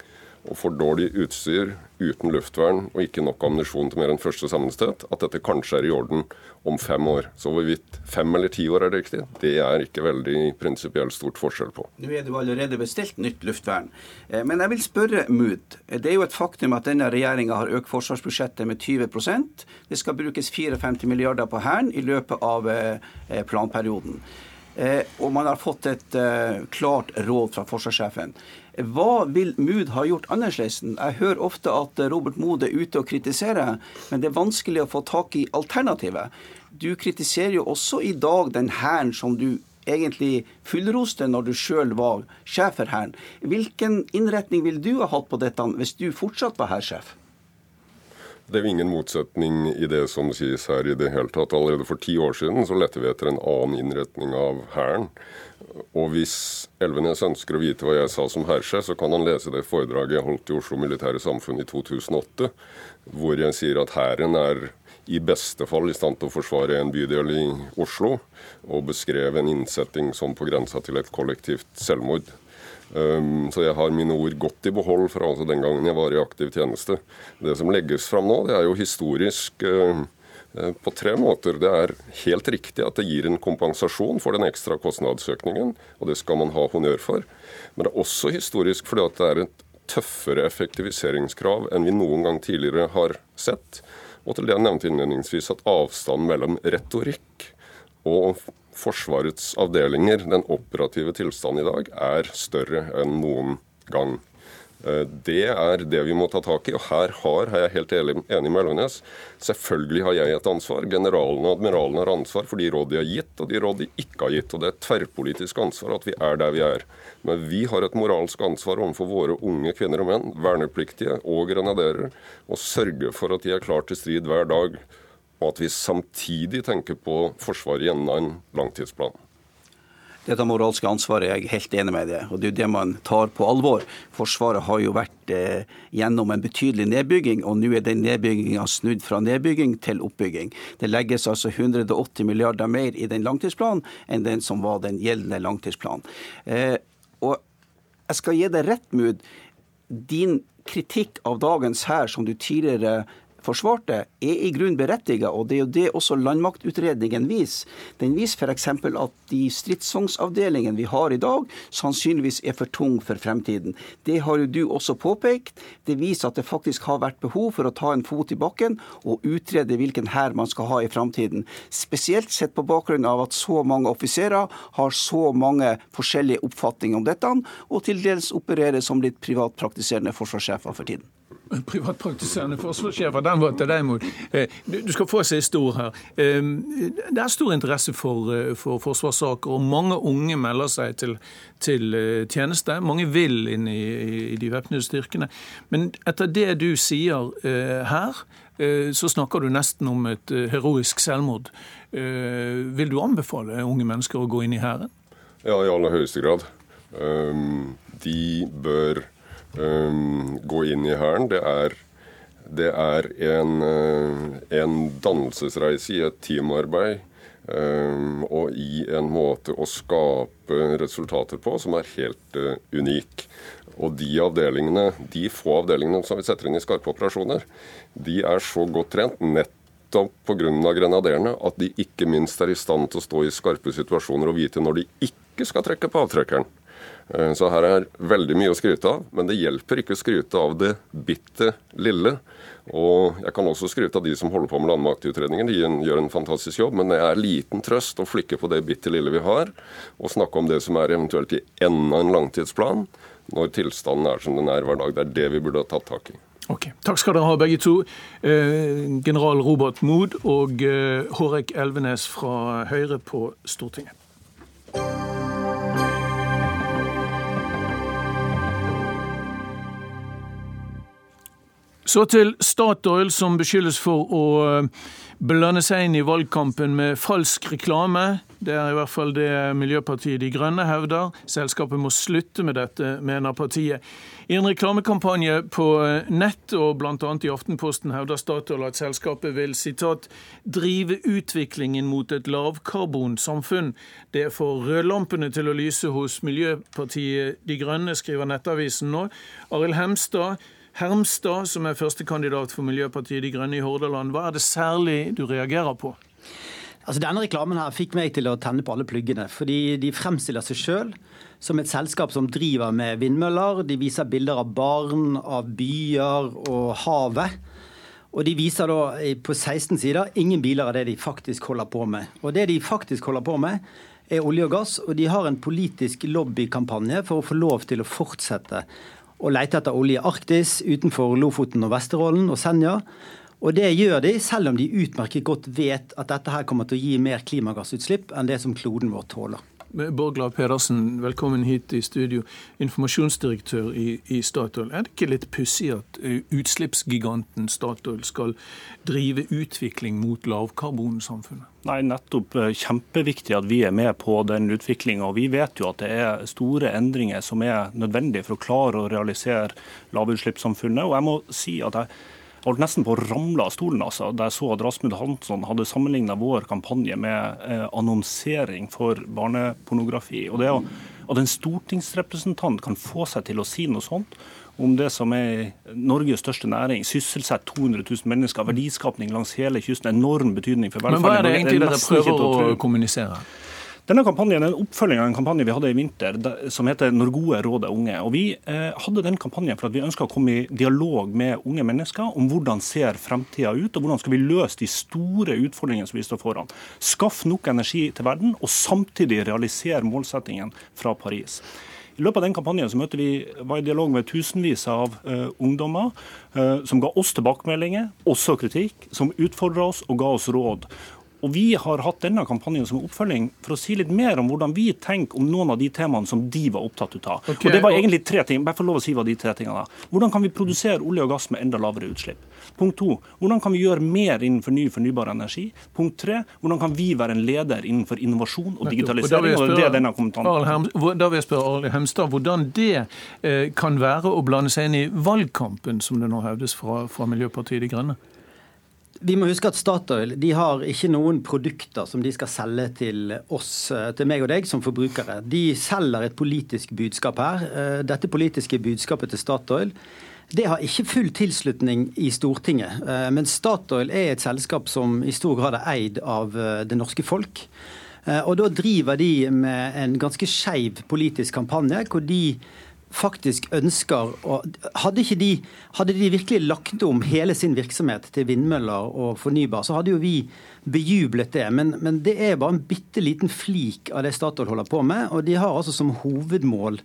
S8: og for dårlig utstyr uten luftvern og ikke nok ammunisjon til mer enn første sammenstøt, at dette kanskje er i orden om fem år. Så hvorvidt fem eller ti år er det riktig, det er ikke veldig prinsipielt stort forskjell på.
S9: Nå er det jo allerede bestilt nytt luftvern. Eh, men jeg vil spørre Mood. Det er jo et faktum at denne regjeringa har økt forsvarsbudsjettet med 20% Det skal brukes 54 milliarder på Hæren i løpet av eh, planperioden. Eh, og man har fått et klart råd fra forsvarssjefen. Hva vil Mood ha gjort annerledes? Jeg hører ofte at Robert Mood er ute og kritiserer, men det er vanskelig å få tak i alternativet. Du kritiserer jo også i dag den hæren som du egentlig fullroste når du sjøl var sjef for Hæren. Hvilken innretning vil du ha hatt på dette hvis du fortsatt var hærsjef?
S8: Det er jo ingen motsetning i det som sies her i det hele tatt. Allerede for ti år siden så lette vi etter en annen innretning av Hæren. Og hvis Elvenes ønsker å vite hva jeg sa som hærsjef, så kan han lese det foredraget jeg holdt i Oslo Militære Samfunn i 2008, hvor jeg sier at Hæren er i beste fall i stand til å forsvare en bydel i Oslo, og beskrev en innsetting som på grensa til et kollektivt selvmord. Um, så jeg har mine ord godt i behold fra altså den gangen jeg var i aktiv tjeneste. Det som legges fram nå, det er jo historisk uh, på tre måter. Det er helt riktig at det gir en kompensasjon for den ekstra kostnadsøkningen, og det skal man ha honnør for. Men det er også historisk fordi at det er et tøffere effektiviseringskrav enn vi noen gang tidligere har sett. Og til det jeg nevnte innledningsvis, at avstanden mellom retorikk og Forsvarets avdelinger, den operative tilstanden i dag, er større enn noen gang. Eh, det er det vi må ta tak i. Og her har, er jeg helt enig med Elvenes, selvfølgelig har jeg et ansvar. Generalene og admiralene har ansvar for de råd de har gitt, og de råd de ikke har gitt. Og det er et tverrpolitisk ansvar at vi er der vi er. Men vi har et moralsk ansvar overfor våre unge kvinner og menn, vernepliktige og grenaderer, å sørge for at de er klar til strid hver dag. Og at vi samtidig tenker på Forsvaret gjennom en langtidsplan.
S9: Dette moralske ansvaret er jeg helt enig med det, og det er det man tar på alvor. Forsvaret har jo vært eh, gjennom en betydelig nedbygging, og nå er den nedbygginga snudd fra nedbygging til oppbygging. Det legges altså 180 milliarder mer i den langtidsplanen enn den som var den gjeldende langtidsplanen. Eh, og jeg skal gi deg rett, Mud. Din kritikk av dagens hær, som du tidligere forsvarte, er i grunn berettiget. Og det er jo det også landmaktutredningen viser. Den viser f.eks. at de stridsvognsavdelingene vi har i dag, sannsynligvis er for tung for fremtiden. Det har jo du også påpekt. Det viser at det faktisk har vært behov for å ta en fot i bakken og utrede hvilken hær man skal ha i fremtiden. Spesielt sett på bakgrunn av at så mange offiserer har så mange forskjellige oppfatninger om dette, og til dels opererer som litt privatpraktiserende forsvarssjefer for tiden
S1: privatpraktiserende forsvarssjefer, den var til deg, Mod. Eh, du skal få siste stor her. Eh, det er stor interesse for, eh, for forsvarssaker, og mange unge melder seg til, til tjeneste. Mange vil inn i, i de væpnede styrkene. Men etter det du sier her, så snakker du nesten om et heroisk selvmord. Vil du anbefale unge mennesker å gå inn i hæren?
S8: Ja, i aller høyeste grad. De bør gå inn i Hæren. Det er, det er en, uh, en, dannelsesreise i et teamarbeid. Og i en måte å skape resultater på som er helt uh, unik. Og de avdelingene, de få avdelingene som vi setter inn i skarpe operasjoner, de er så godt trent nettopp pga. grenaderene at de ikke minst er i stand til å stå i skarpe situasjoner og vite når de ikke skal trekke på avtrekkeren. Eh, så her er veldig mye å skryte av, men det hjelper ikke å skryte av det bitte lille. Og jeg kan også skryte av de som holder på med landmaktutredninger. De gjør en fantastisk jobb, men det er liten trøst å flikke på det bitte lille vi har, og snakke om det som er eventuelt i enden en langtidsplan, når tilstanden er som den er hver dag. Det er det vi burde ha tatt tak i.
S1: Ok, Takk skal dere ha, begge to. Eh, general Robert Mood og eh, Hårek Elvenes fra Høyre på Stortinget. Så til Statoil, som beskyldes for å eh, blande seg inn i valgkampen med falsk reklame. Det er i hvert fall det Miljøpartiet De Grønne hevder. Selskapet må slutte med dette, mener partiet. I en reklamekampanje på eh, nett og bl.a. i Aftenposten hevder Statoil at selskapet vil citat, 'drive utviklingen mot et lavkarbonsamfunn'. Det får rødlampene til å lyse hos Miljøpartiet De Grønne, skriver Nettavisen nå. Arild Hemstad, Hermstad, som er førstekandidat for Miljøpartiet De Grønne i Hordaland. Hva er det særlig du reagerer på?
S10: Altså Denne reklamen her fikk meg til å tenne på alle pluggene. Fordi de fremstiller seg sjøl som et selskap som driver med vindmøller. De viser bilder av barn, av byer og havet. Og de viser da på 16 sider ingen biler av det de faktisk holder på med. Og det de faktisk holder på med, er olje og gass. Og de har en politisk lobbykampanje for å få lov til å fortsette og lete etter olje i Arktis, utenfor Lofoten og Vesterålen og Senja. Og det gjør de, selv om de utmerket godt vet at dette her kommer til å gi mer klimagassutslipp enn det som kloden vår tåler.
S1: Borgla Pedersen, velkommen hit i studio. Informasjonsdirektør i, i Statoil. Er det ikke litt pussig at eh, utslippsgiganten Statoil skal drive utvikling mot lavkarbonsamfunnet?
S11: Nei, nettopp eh, kjempeviktig at vi er med på den utviklinga. Vi vet jo at det er store endringer som er nødvendige for å klare å realisere lavutslippssamfunnet. Og jeg må si at jeg holdt nesten på å ramle av stolen altså, da jeg så at Rasmund Hansson hadde sammenligna vår kampanje med eh, annonsering for barnepornografi. Og det At en stortingsrepresentant kan få seg til å si noe sånt, om det som er Norges største næring, sysselsetter 200 000 mennesker, verdiskapning langs hele kysten, enorm betydning for velferden.
S1: Men hva er det egentlig dere prøver å kommunisere?
S11: Denne kampanjen er en oppfølging av en kampanje vi hadde i vinter som heter 'Når gode råd er unge'. Og Vi eh, hadde den kampanjen for at vi ønska å komme i dialog med unge mennesker om hvordan ser fremtida ut, og hvordan skal vi løse de store utfordringene som vi står foran. Skaff nok energi til verden, og samtidig realisere målsettingen fra Paris. I løpet av den kampanjen så møtte vi, var i dialog med tusenvis av uh, ungdommer uh, som ga oss tilbakemeldinger, også kritikk, som utfordra oss og ga oss råd. Og Vi har hatt denne kampanjen som oppfølging for å si litt mer om hvordan vi tenker om noen av de temaene som de var opptatt av. Okay. Og Det var egentlig tre ting. Bare for lov å si hva de tre tingene er. Hvordan kan vi produsere olje og gass med enda lavere utslipp? Punkt to, hvordan kan vi gjøre mer innenfor ny fornybar energi? Punkt tre, hvordan kan vi være en leder innenfor innovasjon og digitalisering? Og, det er denne
S1: Da vil jeg spørre Arle Hemstad hvordan det eh, kan være å blande seg inn i valgkampen, som det nå hevdes fra, fra Miljøpartiet De Grønne?
S10: Vi må huske at Statoil de har ikke noen produkter som de skal selge til oss, eh, til meg og deg som forbrukere. De selger et politisk budskap her. Eh, dette politiske budskapet til Statoil det har ikke full tilslutning i Stortinget. Eh, men Statoil er et selskap som i stor grad er eid av det norske folk. Og da driver de med en ganske skeiv politisk kampanje, hvor de faktisk ønsker å hadde, de, hadde de virkelig lagt om hele sin virksomhet til vindmøller og fornybar, så hadde jo vi bejublet det. Men, men det er bare en bitte liten flik av det Statoil holder på med. Og de har altså som hovedmål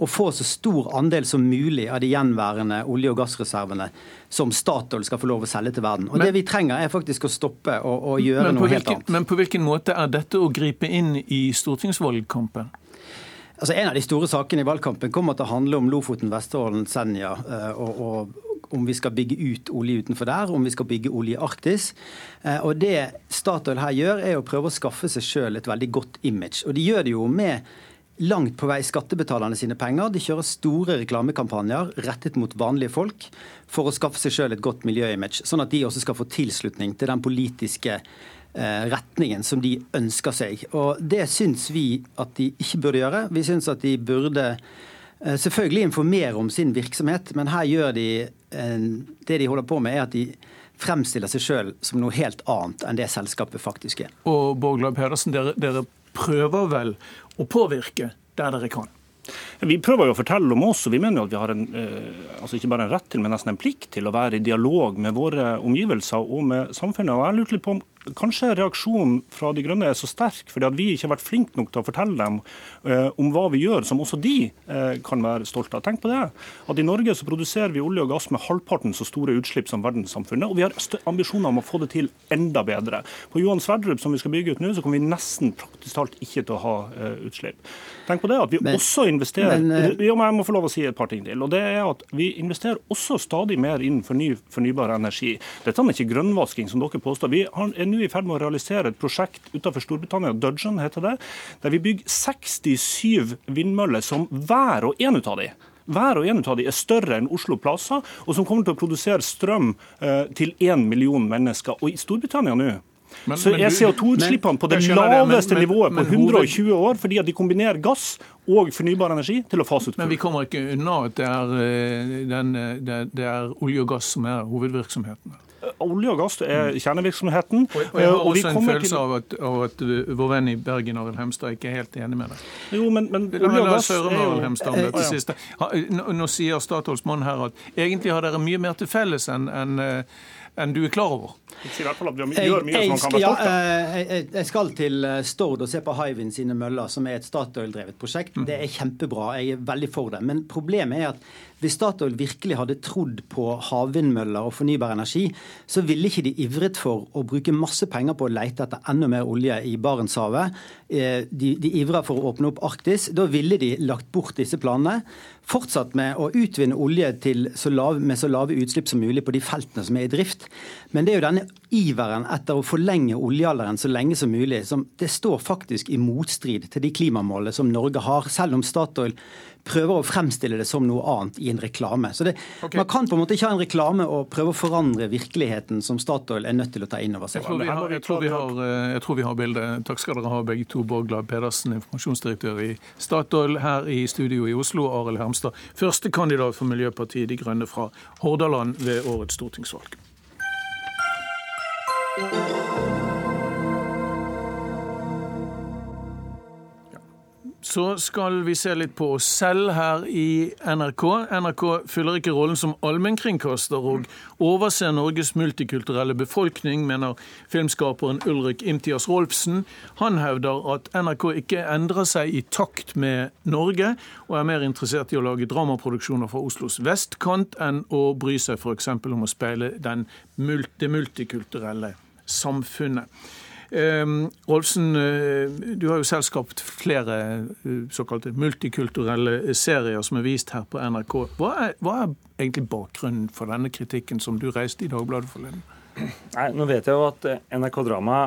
S10: å få så stor andel som mulig av de gjenværende olje- og gassreservene som Statoil skal få lov å selge til verden. Og men, Det vi trenger er faktisk å stoppe og, og gjøre noe
S1: hvilken,
S10: helt annet.
S1: Men på hvilken måte er dette å gripe inn i stortingsvalgkampen?
S10: Altså En av de store sakene i valgkampen kommer til å handle om Lofoten, Vesterålen, Senja. Eh, og, og, om vi skal bygge ut olje utenfor der, om vi skal bygge olje i Arktis. Eh, og Det Statoil her gjør, er å prøve å skaffe seg sjøl et veldig godt image. Og de gjør det jo med langt på vei skattebetalerne sine penger. De kjører store reklamekampanjer rettet mot vanlige folk for å skaffe seg sjøl et godt miljøimage, sånn at de også skal få tilslutning til den politiske retningen som de ønsker seg. Og Det syns vi at de ikke burde gjøre. Vi syns at de burde eh, selvfølgelig informere om sin virksomhet, men her gjør de det de holder på med, er at de fremstiller seg sjøl som noe helt annet enn det selskapet faktisk er.
S1: Og Borglaug Pedersen, dere, dere prøver vel å påvirke der dere kan?
S11: Vi prøver jo å fortelle om oss, og vi mener jo at vi har en, eh, altså ikke bare en rett til, men nesten en plikt til å være i dialog med våre omgivelser og med samfunnet. Og jeg lurte litt på om Kanskje reaksjonen fra De grønne er så sterk fordi at vi ikke har vært flinke nok til å fortelle dem eh, om hva vi gjør, som også de eh, kan være stolte av. Tenk på det. At I Norge så produserer vi olje og gass med halvparten så store utslipp som verdenssamfunnet. Og vi har ambisjoner om å få det til enda bedre. På Johan Sverdrup, som vi skal bygge ut nå, så kommer vi nesten praktisk talt ikke til å ha utslipp. Tenk på det at vi men, også investerer men, eh, ja, men Jeg må få lov å si et par ting til. og det er at Vi investerer også stadig mer innenfor ny fornybar energi. Dette er ikke grønnvasking, som dere påstår. Vi er nå i ferd med å realisere et prosjekt utenfor Storbritannia, Dudgeon heter det, der vi bygger 67 vindmøller som hver og en av de hver og en av de er større enn Oslo Plaza, og som kommer til å produsere strøm eh, til én million mennesker. Og i Storbritannia nå men, så er CO2-utslippene på det laveste men, nivået på 120 år, fordi at de kombinerer gass og fornybar energi til å fase ut
S1: Men vi kommer ikke unna at det er, eh, den, eh, det, er olje og gass som er hovedvirksomheten?
S11: Olje og gass er kjernevirksomheten.
S1: Og, jeg har også og en følelse av at, av at, vår venn i Bergen, Arild Hemstad, ikke er helt enig med deg.
S11: Jo, men, men olje og gass er jo...
S1: Hemstad om dette siste. Nå sier Statoils mann her at egentlig har dere mye mer til felles enn en, enn du er klar over.
S10: Jeg, jeg skal til eh, Stord og se på Hywind sine møller, som er et Statoil-drevet prosjekt. Mm. Det er kjempebra. Jeg er veldig for det. Men problemet er at hvis Statoil virkelig hadde trodd på havvindmøller og fornybar energi, så ville ikke de ivret for å bruke masse penger på å lete etter enda mer olje i Barentshavet. Eh, de, de ivrer for å åpne opp Arktis. Da ville de lagt bort disse planene. Fortsatt med å utvinne olje så lav, med så lave utslipp som mulig på de feltene som er i drift. Men det er jo denne iveren etter å forlenge oljealderen så lenge som mulig, som det står faktisk i motstrid til de klimamålene som Norge har, selv om Statoil prøver å fremstille det som noe annet i en reklame. Så det, okay. Man kan på en måte ikke ha en reklame og prøve å forandre virkeligheten som Statoil er nødt til å ta inn over seg.
S1: Jeg tror vi har, jeg tror vi har, jeg tror vi har bildet. Takk skal dere ha, begge to. Borglad Pedersen, informasjonsdirektør i Statoil, her i studio i Oslo, Arild Hermstad, førstekandidat for Miljøpartiet De Grønne fra Hordaland ved årets stortingsvalg. Så skal vi se litt på oss selv her i NRK. NRK fyller ikke rollen som allmennkringkaster og overser Norges multikulturelle befolkning, mener filmskaperen Ulrik Imtias Rolfsen. Han hevder at NRK ikke endrer seg i takt med Norge, og er mer interessert i å lage dramaproduksjoner fra Oslos vestkant enn å bry seg f.eks. om å speile det multikulturelle samfunnet. Um, Rolfsen, uh, du har jo selv skapt flere uh, såkalte multikulturelle serier som er vist her på NRK. Hva er, hva er, egentlig bakgrunnen for denne kritikken som du reiste i Dagbladet forleden?
S12: Nei, Nå vet jeg jo at eh, NRK Drama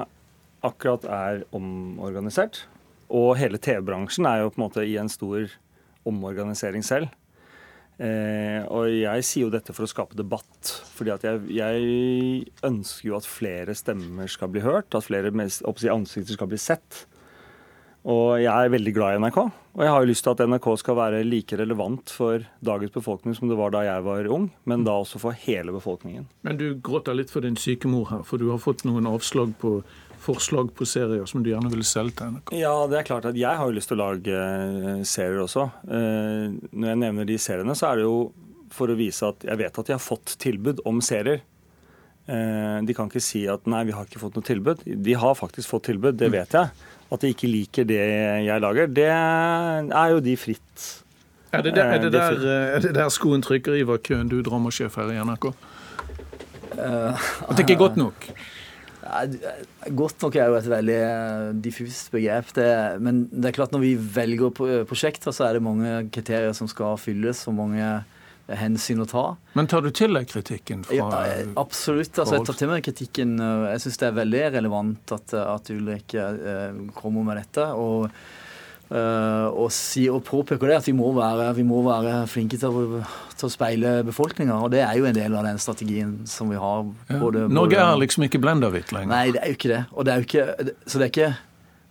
S12: akkurat er omorganisert. Og hele TV-bransjen er jo på en måte i en stor omorganisering selv. Eh, og jeg sier jo dette for å skape debatt. fordi at jeg, jeg ønsker jo at flere stemmer skal bli hørt, at flere ansikter skal bli sett. Og jeg er veldig glad i NRK. Og jeg har jo lyst til at NRK skal være like relevant for dagens befolkning som det var da jeg var ung, men da også for hele befolkningen.
S1: Men du gråter litt for din syke mor her, for du har fått noen avslag på forslag på serier som du gjerne ville selv tegne?
S12: Ja, det er klart at jeg har jo lyst til å lage eh, serier også. Eh, når jeg nevner de seriene, så er det jo for å vise at jeg vet at jeg har fått tilbud om serier. Eh, de kan ikke si at nei, vi har ikke fått noe tilbud. De har faktisk fått tilbud, det vet jeg. At de ikke liker det jeg lager, det er jo de fritt.
S1: Er det der, er det der, er det der skoen trykker, Ivar Køhn, du drammasjef her i NRK? At det ikke er godt nok?
S13: Godt nok er jo et veldig eh, diffust begrep. Det, men det er klart når vi velger prosjekter, så er det mange kriterier som skal fylles, og mange hensyn å ta.
S1: Men tar du til deg kritikken? fra... Ja,
S13: eh, absolutt. altså Jeg tar til meg kritikken. Jeg syns det er veldig relevant at, at Ulrik eh, kommer med dette. og og, si, og påpeker det at vi må være, vi må være flinke til å, til å, speile befolkninga. Og det er jo en del av den strategien som vi har.
S1: Både, ja. Norge er liksom ikke blendahvitt lenger.
S13: Nei, det er jo ikke det. Og det er jo ikke, så det er ikke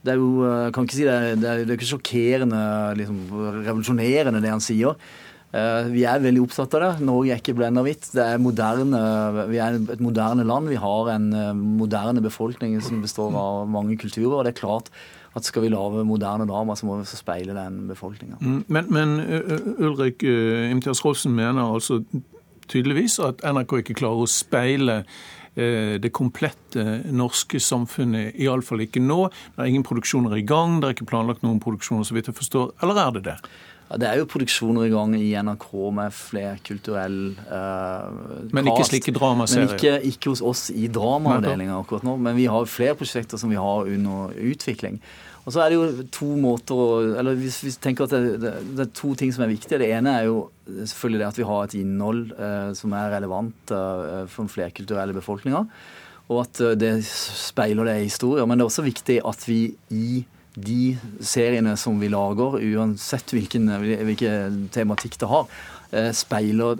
S13: det er jo, eh, kan ikke si det, det er, det er ikke sjokkerende, liksom, revolusjonerende, det han sier. Uh, vi er veldig opptatt av det. Norge er ikke blenda hvitt. Det er moderne, vi er et moderne land. Vi har en moderne befolkning som består av mange kulturer. og det er klart at skal vi lage moderne drama, så må vi speile den befolkninga.
S1: Mm, men, men Ulrik uh, Imtias Rolfsen mener altså tydeligvis at NRK ikke klarer å speile uh, det komplette norske samfunnet, iallfall ikke nå. Det er ingen produksjoner i gang, det er ikke planlagt noen produksjoner, så vidt jeg forstår. Eller er det det?
S13: Det er jo produksjoner i gang i NRK med flerkulturell uh,
S1: Men ikke slike dramaserier?
S13: Men ikke, ikke, hos oss i dramaavdelinga akkurat nå. Men vi har flere prosjekter som vi har under utvikling. Og så er det jo to måter å Eller hvis vi tenker at det, det, det, er to ting som er viktige. Det ene er jo selvfølgelig det at vi har et innhold uh, som er relevant uh, for den flerkulturelle befolkninga. Og at det speiler det i historier. Men det er også viktig at vi i de seriene som vi lager, uansett hvilken, hvilken tematikk det har, speiler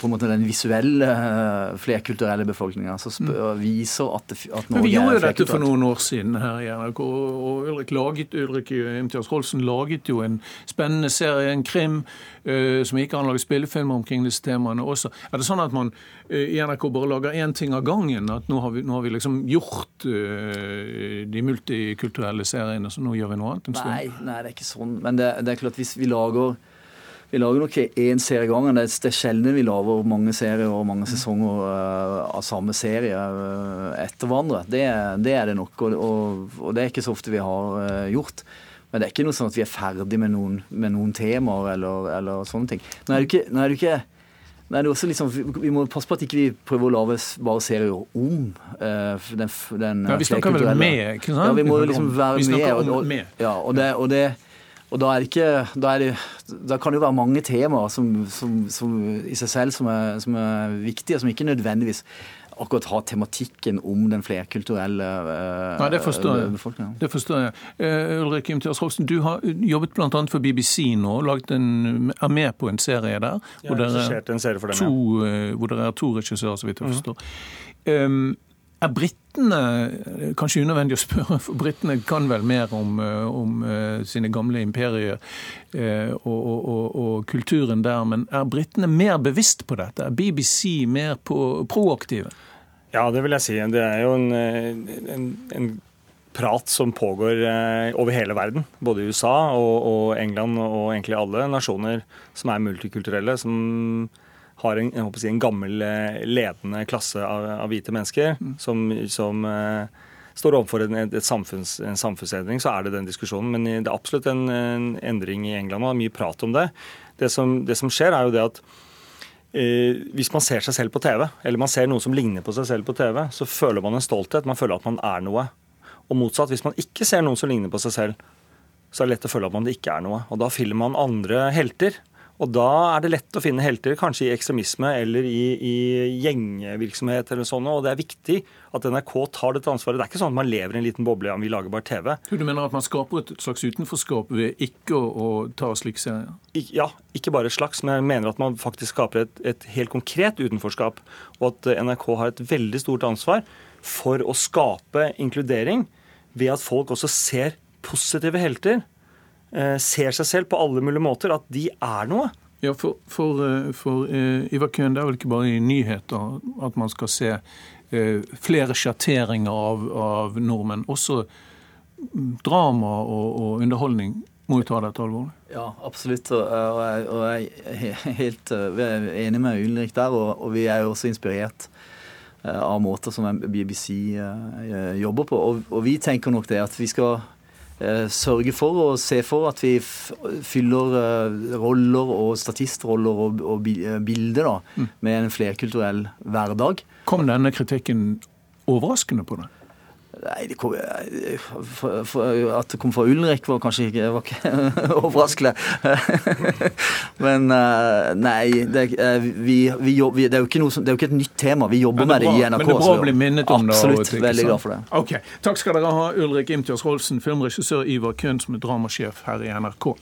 S13: på en måte den visuelle eh, flerkulturelle befolkninga. Altså mm. viser at, det, at Norge
S1: Men Vi gjorde jo dette for noen år siden her i NRK, og Ulrik, laget, Ulrik Imtias Rolsen laget jo en spennende serie, en krim, uh, som gikk an å lage spillefilmer omkring disse temaene også. Er det sånn at man i NRK bare lager én ting av gangen? At nå har vi, nå har vi liksom gjort uh, de multikulturelle seriene, så nå gjør vi noe annet?
S13: Nei, nei, det er ikke sånn. Men det, det er klart, hvis vi lager vi lager nok én serie gangen. Det er sjelden vi lager mange serier og mange sesonger uh, av samme serie uh, etter hverandre. Det, det, er det nok, og, og, og, det er ikke så ofte vi har uh, gjort. Men det er ikke noe sånn at vi er ferdig med noen, med noen temaer eller, eller, sånne ting. Nå er det ikke, nå er det ikke Nei, det er også liksom, Vi må passe på at ikke vi ikke prøver å lage bare serier om uh, den, den
S1: Ja, Vi snakker vel med, ikke?
S13: Ja, vi må liksom være med. Og, og, ja, og det, og det og da, er det ikke, da, er det, da kan det jo være mange temaer som, som, som i seg selv som er, som er, viktige, som ikke nødvendigvis akkurat har tematikken om den flerkulturelle uh,
S1: Nei, det forstår jeg. Det forstår jeg. Uh, Ulrik Imtias Roksen, du har jobbet bl.a. for BBC nå, en, er med på en serie der.
S12: Hvor
S1: det
S12: er,
S1: to, uh, hvor det er to regissører, så vidt jeg mhm. forstår. Mm um, er britene Kanskje unødvendig å spørre, for britene kan vel mer om, eh, om eh, sine gamle imperier eh, og, og, og, og, kulturen der, men er britene mer bevisst på dette? Er BBC mer på, proaktive?
S12: Ja, det vil jeg si. Det er jo en, en, en prat som pågår over hele verden. Både USA og, og England og egentlig alle nasjoner som er multikulturelle. som har en, si, en gammel ledende klasse av, av hvite mennesker mm. som, som står overfor en, et samfunns, en samfunnsendring, så er det den diskusjonen. Men det er absolutt en, en endring i England, og det er mye prat om det. Det som, det som skjer, er jo det at eh, hvis man ser seg selv på TV, eller man ser noe som ligner på seg selv på TV, så føler man en stolthet. Man føler at man er noe. Og motsatt, hvis man ikke ser noen som ligner på seg selv, så er det lett å føle at man ikke er noe. Og da finner man andre helter. Og da er det lett å finne helter, kanskje i ekstremisme eller i, i gjengvirksomhet eller sånn. Og det er viktig at NRK tar dette ansvaret. Det er ikke sånn at man lever i en liten boble om vi lager bare TV.
S1: Du mener at man skaper et slags utenforskap ved ikke å, å ta slik serier?
S12: Ja, ikke bare et slags, men jeg mener at man faktisk skaper et, et helt konkret utenforskap. Og at NRK har et veldig stort ansvar for å skape inkludering ved at folk også ser positive helter Eh, ser seg selv på alle mulige måter, at de er noe.
S1: Ja, for, for, eh, for uh, Ivar Køhn, det er vel ikke bare i nyheter at man skal se uh, flere sjatteringer av, av, nordmenn. Også drama og, og underholdning må jo ta dette alvorlig.
S13: Ja, absolutt. Og, og, jeg, og jeg, er helt vi enig med Ulrik der, og, og, vi er jo også inspirert av måter som BBC jobber på. Og, vi tenker nok det at vi skal Eh, sørge for og se for at vi fyller eh, roller og statistroller og, og eh, bilder da, mm. med en flerkulturell hverdag.
S1: Kom denne kritikken overraskende på deg?
S13: Nei, det kom, for, for, At det kom fra Ulrik, var kanskje ikke, var ikke overraskende. Men eh, nei, det, eh, vi, vi jobber, det, er noe, det, er jo ikke et nytt tema. Vi jobber med det i NRK.
S1: Men det er bra å bli minnet om
S13: det. Absolutt. Veldig glad for det.
S1: Ok, Takk skal dere ha, Ulrik Imtias Rolfsen, filmregissør Ivar Køhn, som er dramasjef her i NRK.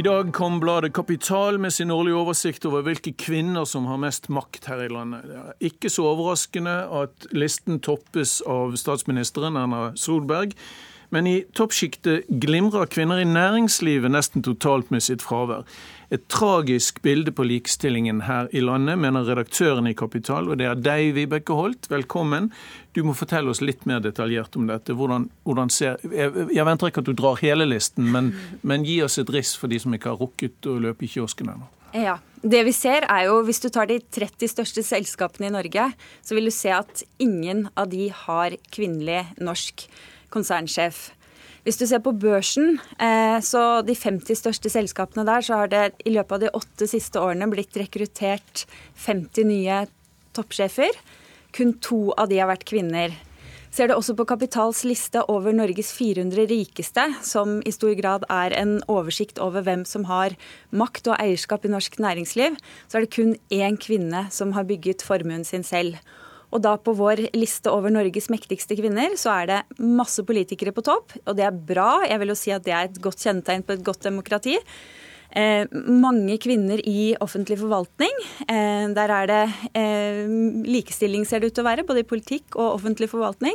S1: I dag kom bladet Kapital med sin årlige oversikt over hvilke kvinner som har mest makt her i landet. Det er ikke så overraskende at listen toppes av statsministeren Erna Solberg. Men i toppsjiktet glimrer kvinner i næringslivet nesten totalt med sitt fravær. Et tragisk bilde på likestillingen her i landet, mener redaktøren i Kapital. Og det er deg, Vibeke Holt. Velkommen. Du må fortelle oss litt mer detaljert om dette. Hvordan, hvordan ser, jeg, jeg, venter ikke at du drar hele listen, men, men gi oss et riss for de som ikke har rukket å løpe i kiosken ennå.
S14: Ja. Det vi ser er jo, Hvis du tar de 30 største selskapene i Norge, så vil du se at ingen av de har kvinnelig norsk konsernsjef. Hvis du ser på børsen, eh, så de 50 største selskapene der, så har det i løpet av de åtte siste årene blitt rekruttert 50 nye toppsjefer. Kun to av de har vært kvinner. Ser du også på Kapitals liste over Norges 400 rikeste, som i stor grad er en oversikt over hvem som har makt og eierskap i norsk næringsliv, så er det kun én kvinne som har bygget formuen sin selv. Og da på vår liste over Norges mektigste kvinner, så er det masse politikere på topp. Og det er bra. Jeg vil jo si at det er et godt kjennetegn på et godt demokrati. Eh, mange kvinner i offentlig forvaltning. Eh, der er det eh, likestilling, ser det ut til å være, både i politikk og offentlig forvaltning.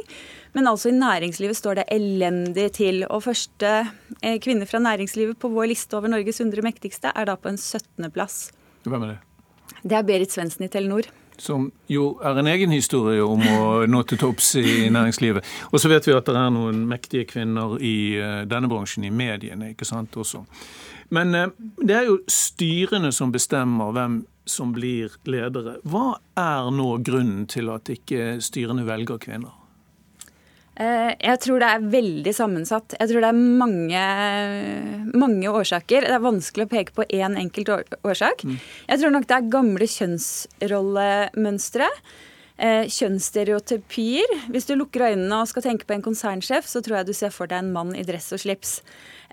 S14: Men altså i næringslivet står det elendig til. Og første eh, kvinne fra næringslivet på vår liste over Norges 100 mektigste er da på en 17. plass.
S1: Hvem er det?
S14: Det er Berit Svendsen i Telenor
S1: som jo er en egen historie om å nå til topps i næringslivet. Og så vet vi at det er noen mektige kvinner i eh, denne bransjen, i mediene, ikke sant også. Men eh, det er jo styrene som bestemmer hvem som blir ledere. Hva er nå grunnen til at ikke styrene velger kvinner?
S14: Eh, jeg tror det er veldig sammensatt. Jeg tror det er mange, mange årsaker. Det er vanskelig å peke på én en enkelt årsak. Mm. Jeg tror nok det er gamle kjønnsrollemønstre. Eh, kjønnsstereotypier. Hvis du lukker øynene og skal tenke på en konsernsjef, så tror jeg du ser for deg en mann i dress og slips.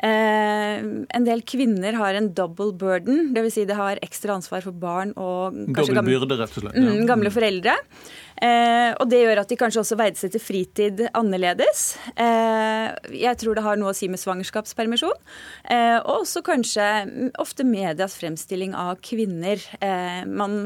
S14: Eh, en del kvinner har en double burden, dvs. Si de har ekstra ansvar for barn og
S1: kanskje gamle, byrde, rett og slett. Ja.
S14: Mm, gamle foreldre. Eh, og det gjør at de kanskje også verdsetter fritid annerledes. Eh, jeg tror det har noe å si med svangerskapspermisjon. Eh, og også kanskje ofte medias fremstilling av kvinner. Eh, man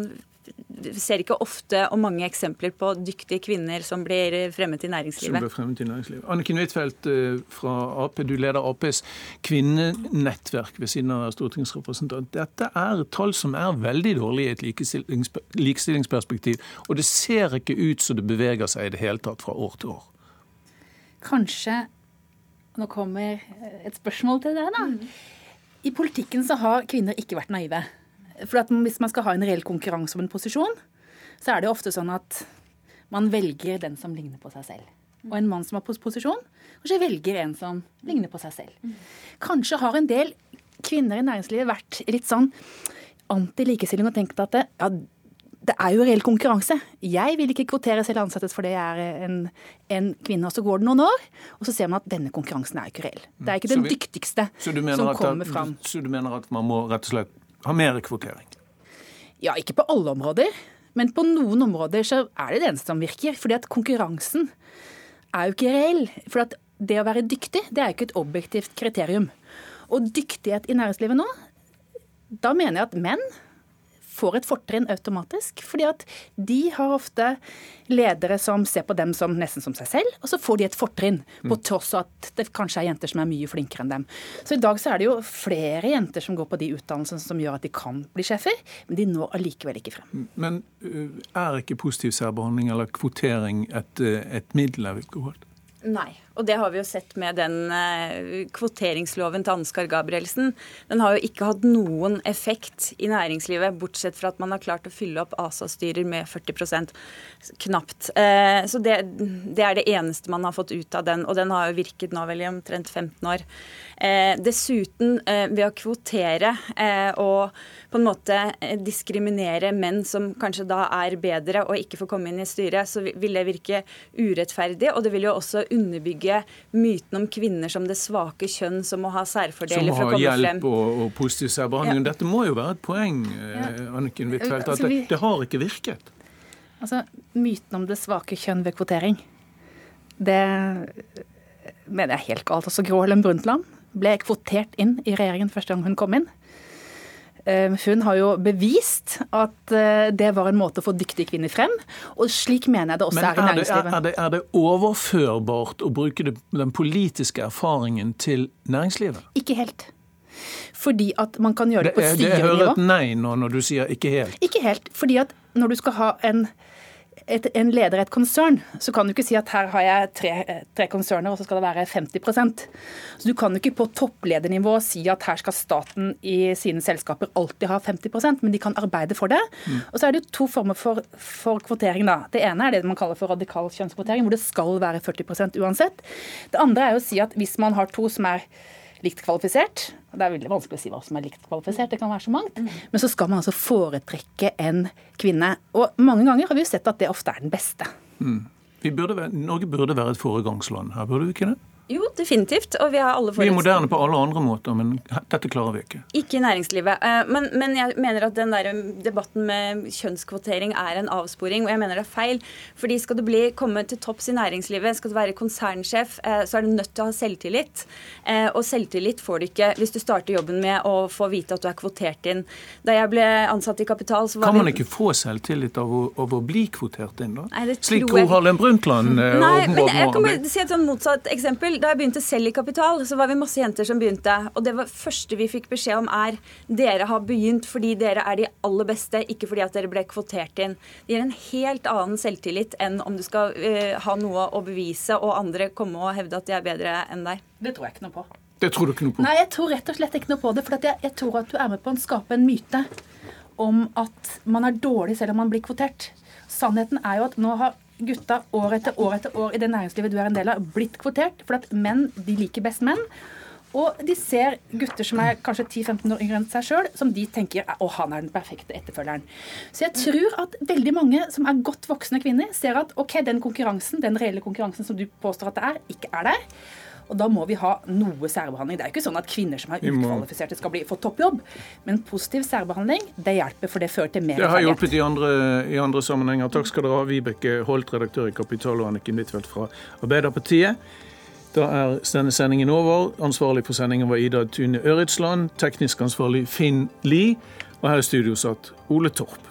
S14: ser ikke ofte og mange eksempler på dyktige kvinner som blir fremmet i
S1: Som blir fremmet i næringslivet. Anniken Huitfeldt eh, fra Ap, du leder Aps kvinnenettverk ved siden av stortingsrepresentant. Dette er tall som er veldig dårlige i et likestillingsperspektiv, og det ser ikke ut som det beveger seg i det hele tatt fra år til år.
S15: Kanskje Nå kommer et spørsmål til deg, da. I politikken så har kvinner ikke vært naive. For at Hvis man skal ha en reell konkurranse om en posisjon, så er det jo ofte sånn at man velger den som ligner på seg selv. Og en mann som har pos- posisjon, kanskje velger en som ligner på seg selv. Kanskje har en del kvinner i næringslivet vært litt sånn anti-likestilling og tenkt at det, ja, det er jo reell konkurranse. Jeg vil ikke kvotere selv ansettes fordi jeg er en, en kvinne. Og så går det noen år, og så ser man at denne konkurransen er ikke reell. Det er ikke den
S1: vi-
S15: dyktigste som
S1: at,
S15: kommer fram.
S1: så du mener at man må rett og slett ha mer kvotering?
S15: Ja, ikke på alle områder, men på noen områder så er det det eneste som virker. Fordi at konkurransen er jo ikke reell. For det å være dyktig, det er jo ikke et objektivt kriterium. Og dyktighet i næringslivet nå, da mener jeg at menn får et fortrinn automatisk. Fordi at de har ofte ledere som ser på dem som nesten som seg selv, og så får de et fortrinn. På tross av at det kanskje er jenter som er mye flinkere enn dem. Så i dag så er det jo flere jenter som går på de utdannelsene som gjør at de kan bli sjefer, men de når allikevel ikke frem.
S1: Men uh, er ikke positiv særbehandling eller kvotering et, uh, et middel?
S14: Nei. Og det har vi jo sett med den eh, kvoteringsloven til Ansgar Gabrielsen. Den har jo ikke hatt noen effekt i næringslivet, bortsett fra at man har klart å fylle opp ASA-styrer med 40% knapt. Eh, så det, det er det eneste man har fått ut av den, og den har jo virket nå vel i omtrent 15 år. Eh, dessuten, ved å kvotere og på en måte diskriminere menn som kanskje da er bedre og ikke får komme inn i styret, så vil det virke urettferdig. Og det vil jo også underbygge myten om kvinner som det svake kjønn som må ha særfordeler for å komme frem.
S1: Som må ha hjelp og, og positiv særbehandling.
S14: Ja.
S1: Dette må jo være et poeng, ja. Anniken Huitfeldt,
S15: Altså,
S1: at det, det har ikke virket.
S15: Altså, Myten om det svake kjønn ved kvotering, det mener jeg er helt galt. Altså, Gro Harlem Brundtland ble kvotert inn i regjeringen første gang hun kom inn. Eh, Hun har jo bevist at eh, det var en måte å få dyktige kvinner frem. Og slik mener jeg det også
S1: Men
S15: er i
S1: det,
S15: næringslivet.
S1: er, det, er det overførbart å bruke det, den politiske erfaringen til næringslivet?
S15: Ikke helt. Fordi at man kan gjøre det på
S1: styrenivå. jeg hører et nei nå når du sier ikke helt.
S15: Ikke helt. Fordi at når du skal ha en, et, en leder i et konsern, så kan du ikke si at her har jeg tre, tre konserner, og så skal det være 50 Så du kan jo ikke på toppledernivå si at her skal staten i sine selskaper alltid ha 50% men de kan arbeide for det. Og så er det jo to former for, for kvotering. da. Det ene er det man kaller for radikal kjønnskvotering, hvor det skal være 40% uansett. Det andre er å si at hvis man har to som er likt kvalifisert. Det er veldig vanskelig å si hva som er likt kvalifisert, det kan være så mangt. Men så skal man altså foretrekke en kvinne. Og mange ganger har vi jo sett at det ofte er den beste.
S1: Mm. Vi burde være, Norge burde være et foregangsland her, burde vi ikke det?
S14: Jo, definitivt. Og vi har alle
S1: Vi er moderne på alle andre måter, men dette klarer vi ikke.
S14: Ikke i næringslivet. Eh, Men, men jeg mener at den der debatten med kjønnskvotering er en avsporing, og jeg mener det er feil. Fordi skal du bli, komme til topps i næringslivet, skal du være konsernsjef, eh, så er du nødt til å ha selvtillit. Eh, Og selvtillit får du ikke hvis du starter jobben med å få vite at du er kvotert inn. Da jeg ble ansatt i Kapital, så var
S1: Kan man ikke få selvtillit av å, av å bli kvotert inn, da?
S14: Nei, det
S1: Slik Gro Harlem Brundtland eh,
S14: Nei, men jeg kan bare si et sånn motsatt eksempel. Da jeg begynte selv i Kapital, så var vi masse jenter som begynte. Og det var første vi fikk beskjed om er dere har begynt fordi dere er de aller beste, ikke fordi at dere ble kvotert inn. Det gir en helt annen selvtillit enn om du skal uh, ha noe å bevise og andre komme og hevde at de er bedre enn deg.
S15: Det tror jeg ikke noe på.
S1: Det tror du ikke noe på?
S15: Nei, jeg tror rett og slett ikke noe på det. For at jeg, jeg tror at du er med på å skape en myte om at man er dårlig selv om man blir kvotert. Sannheten er jo at nå har gutta år etter år etter år i det næringslivet du er en del av, blitt kvotert. For at menn de liker best menn. Og de ser gutter som er kanskje 10-15 år yngre enn seg sjøl, som de tenker å, han er den perfekte etterfølgeren. Så jeg tror at veldig mange som er godt voksne kvinner, ser at ok, den konkurransen, den reelle konkurransen som du påstår at det er, ikke er der. Og da må vi ha noe særbehandling. Det er jo ikke sånn at kvinner som er ukvalifiserte skal bli, få toppjobb. Men positiv særbehandling, det hjelper, for det fører til mer
S1: Det har hjulpet i andre, i andre sammenhenger. Takk skal dere ha, Vibeke Holt, redaktør i Kapital, og Anniken Huitfeldt fra Arbeiderpartiet. Da er denne sendingen over. Ansvarlig for sendingen var Ida Tune Øritsland. Teknisk ansvarlig Finn Lie. Og her i studio satt Ole Torp.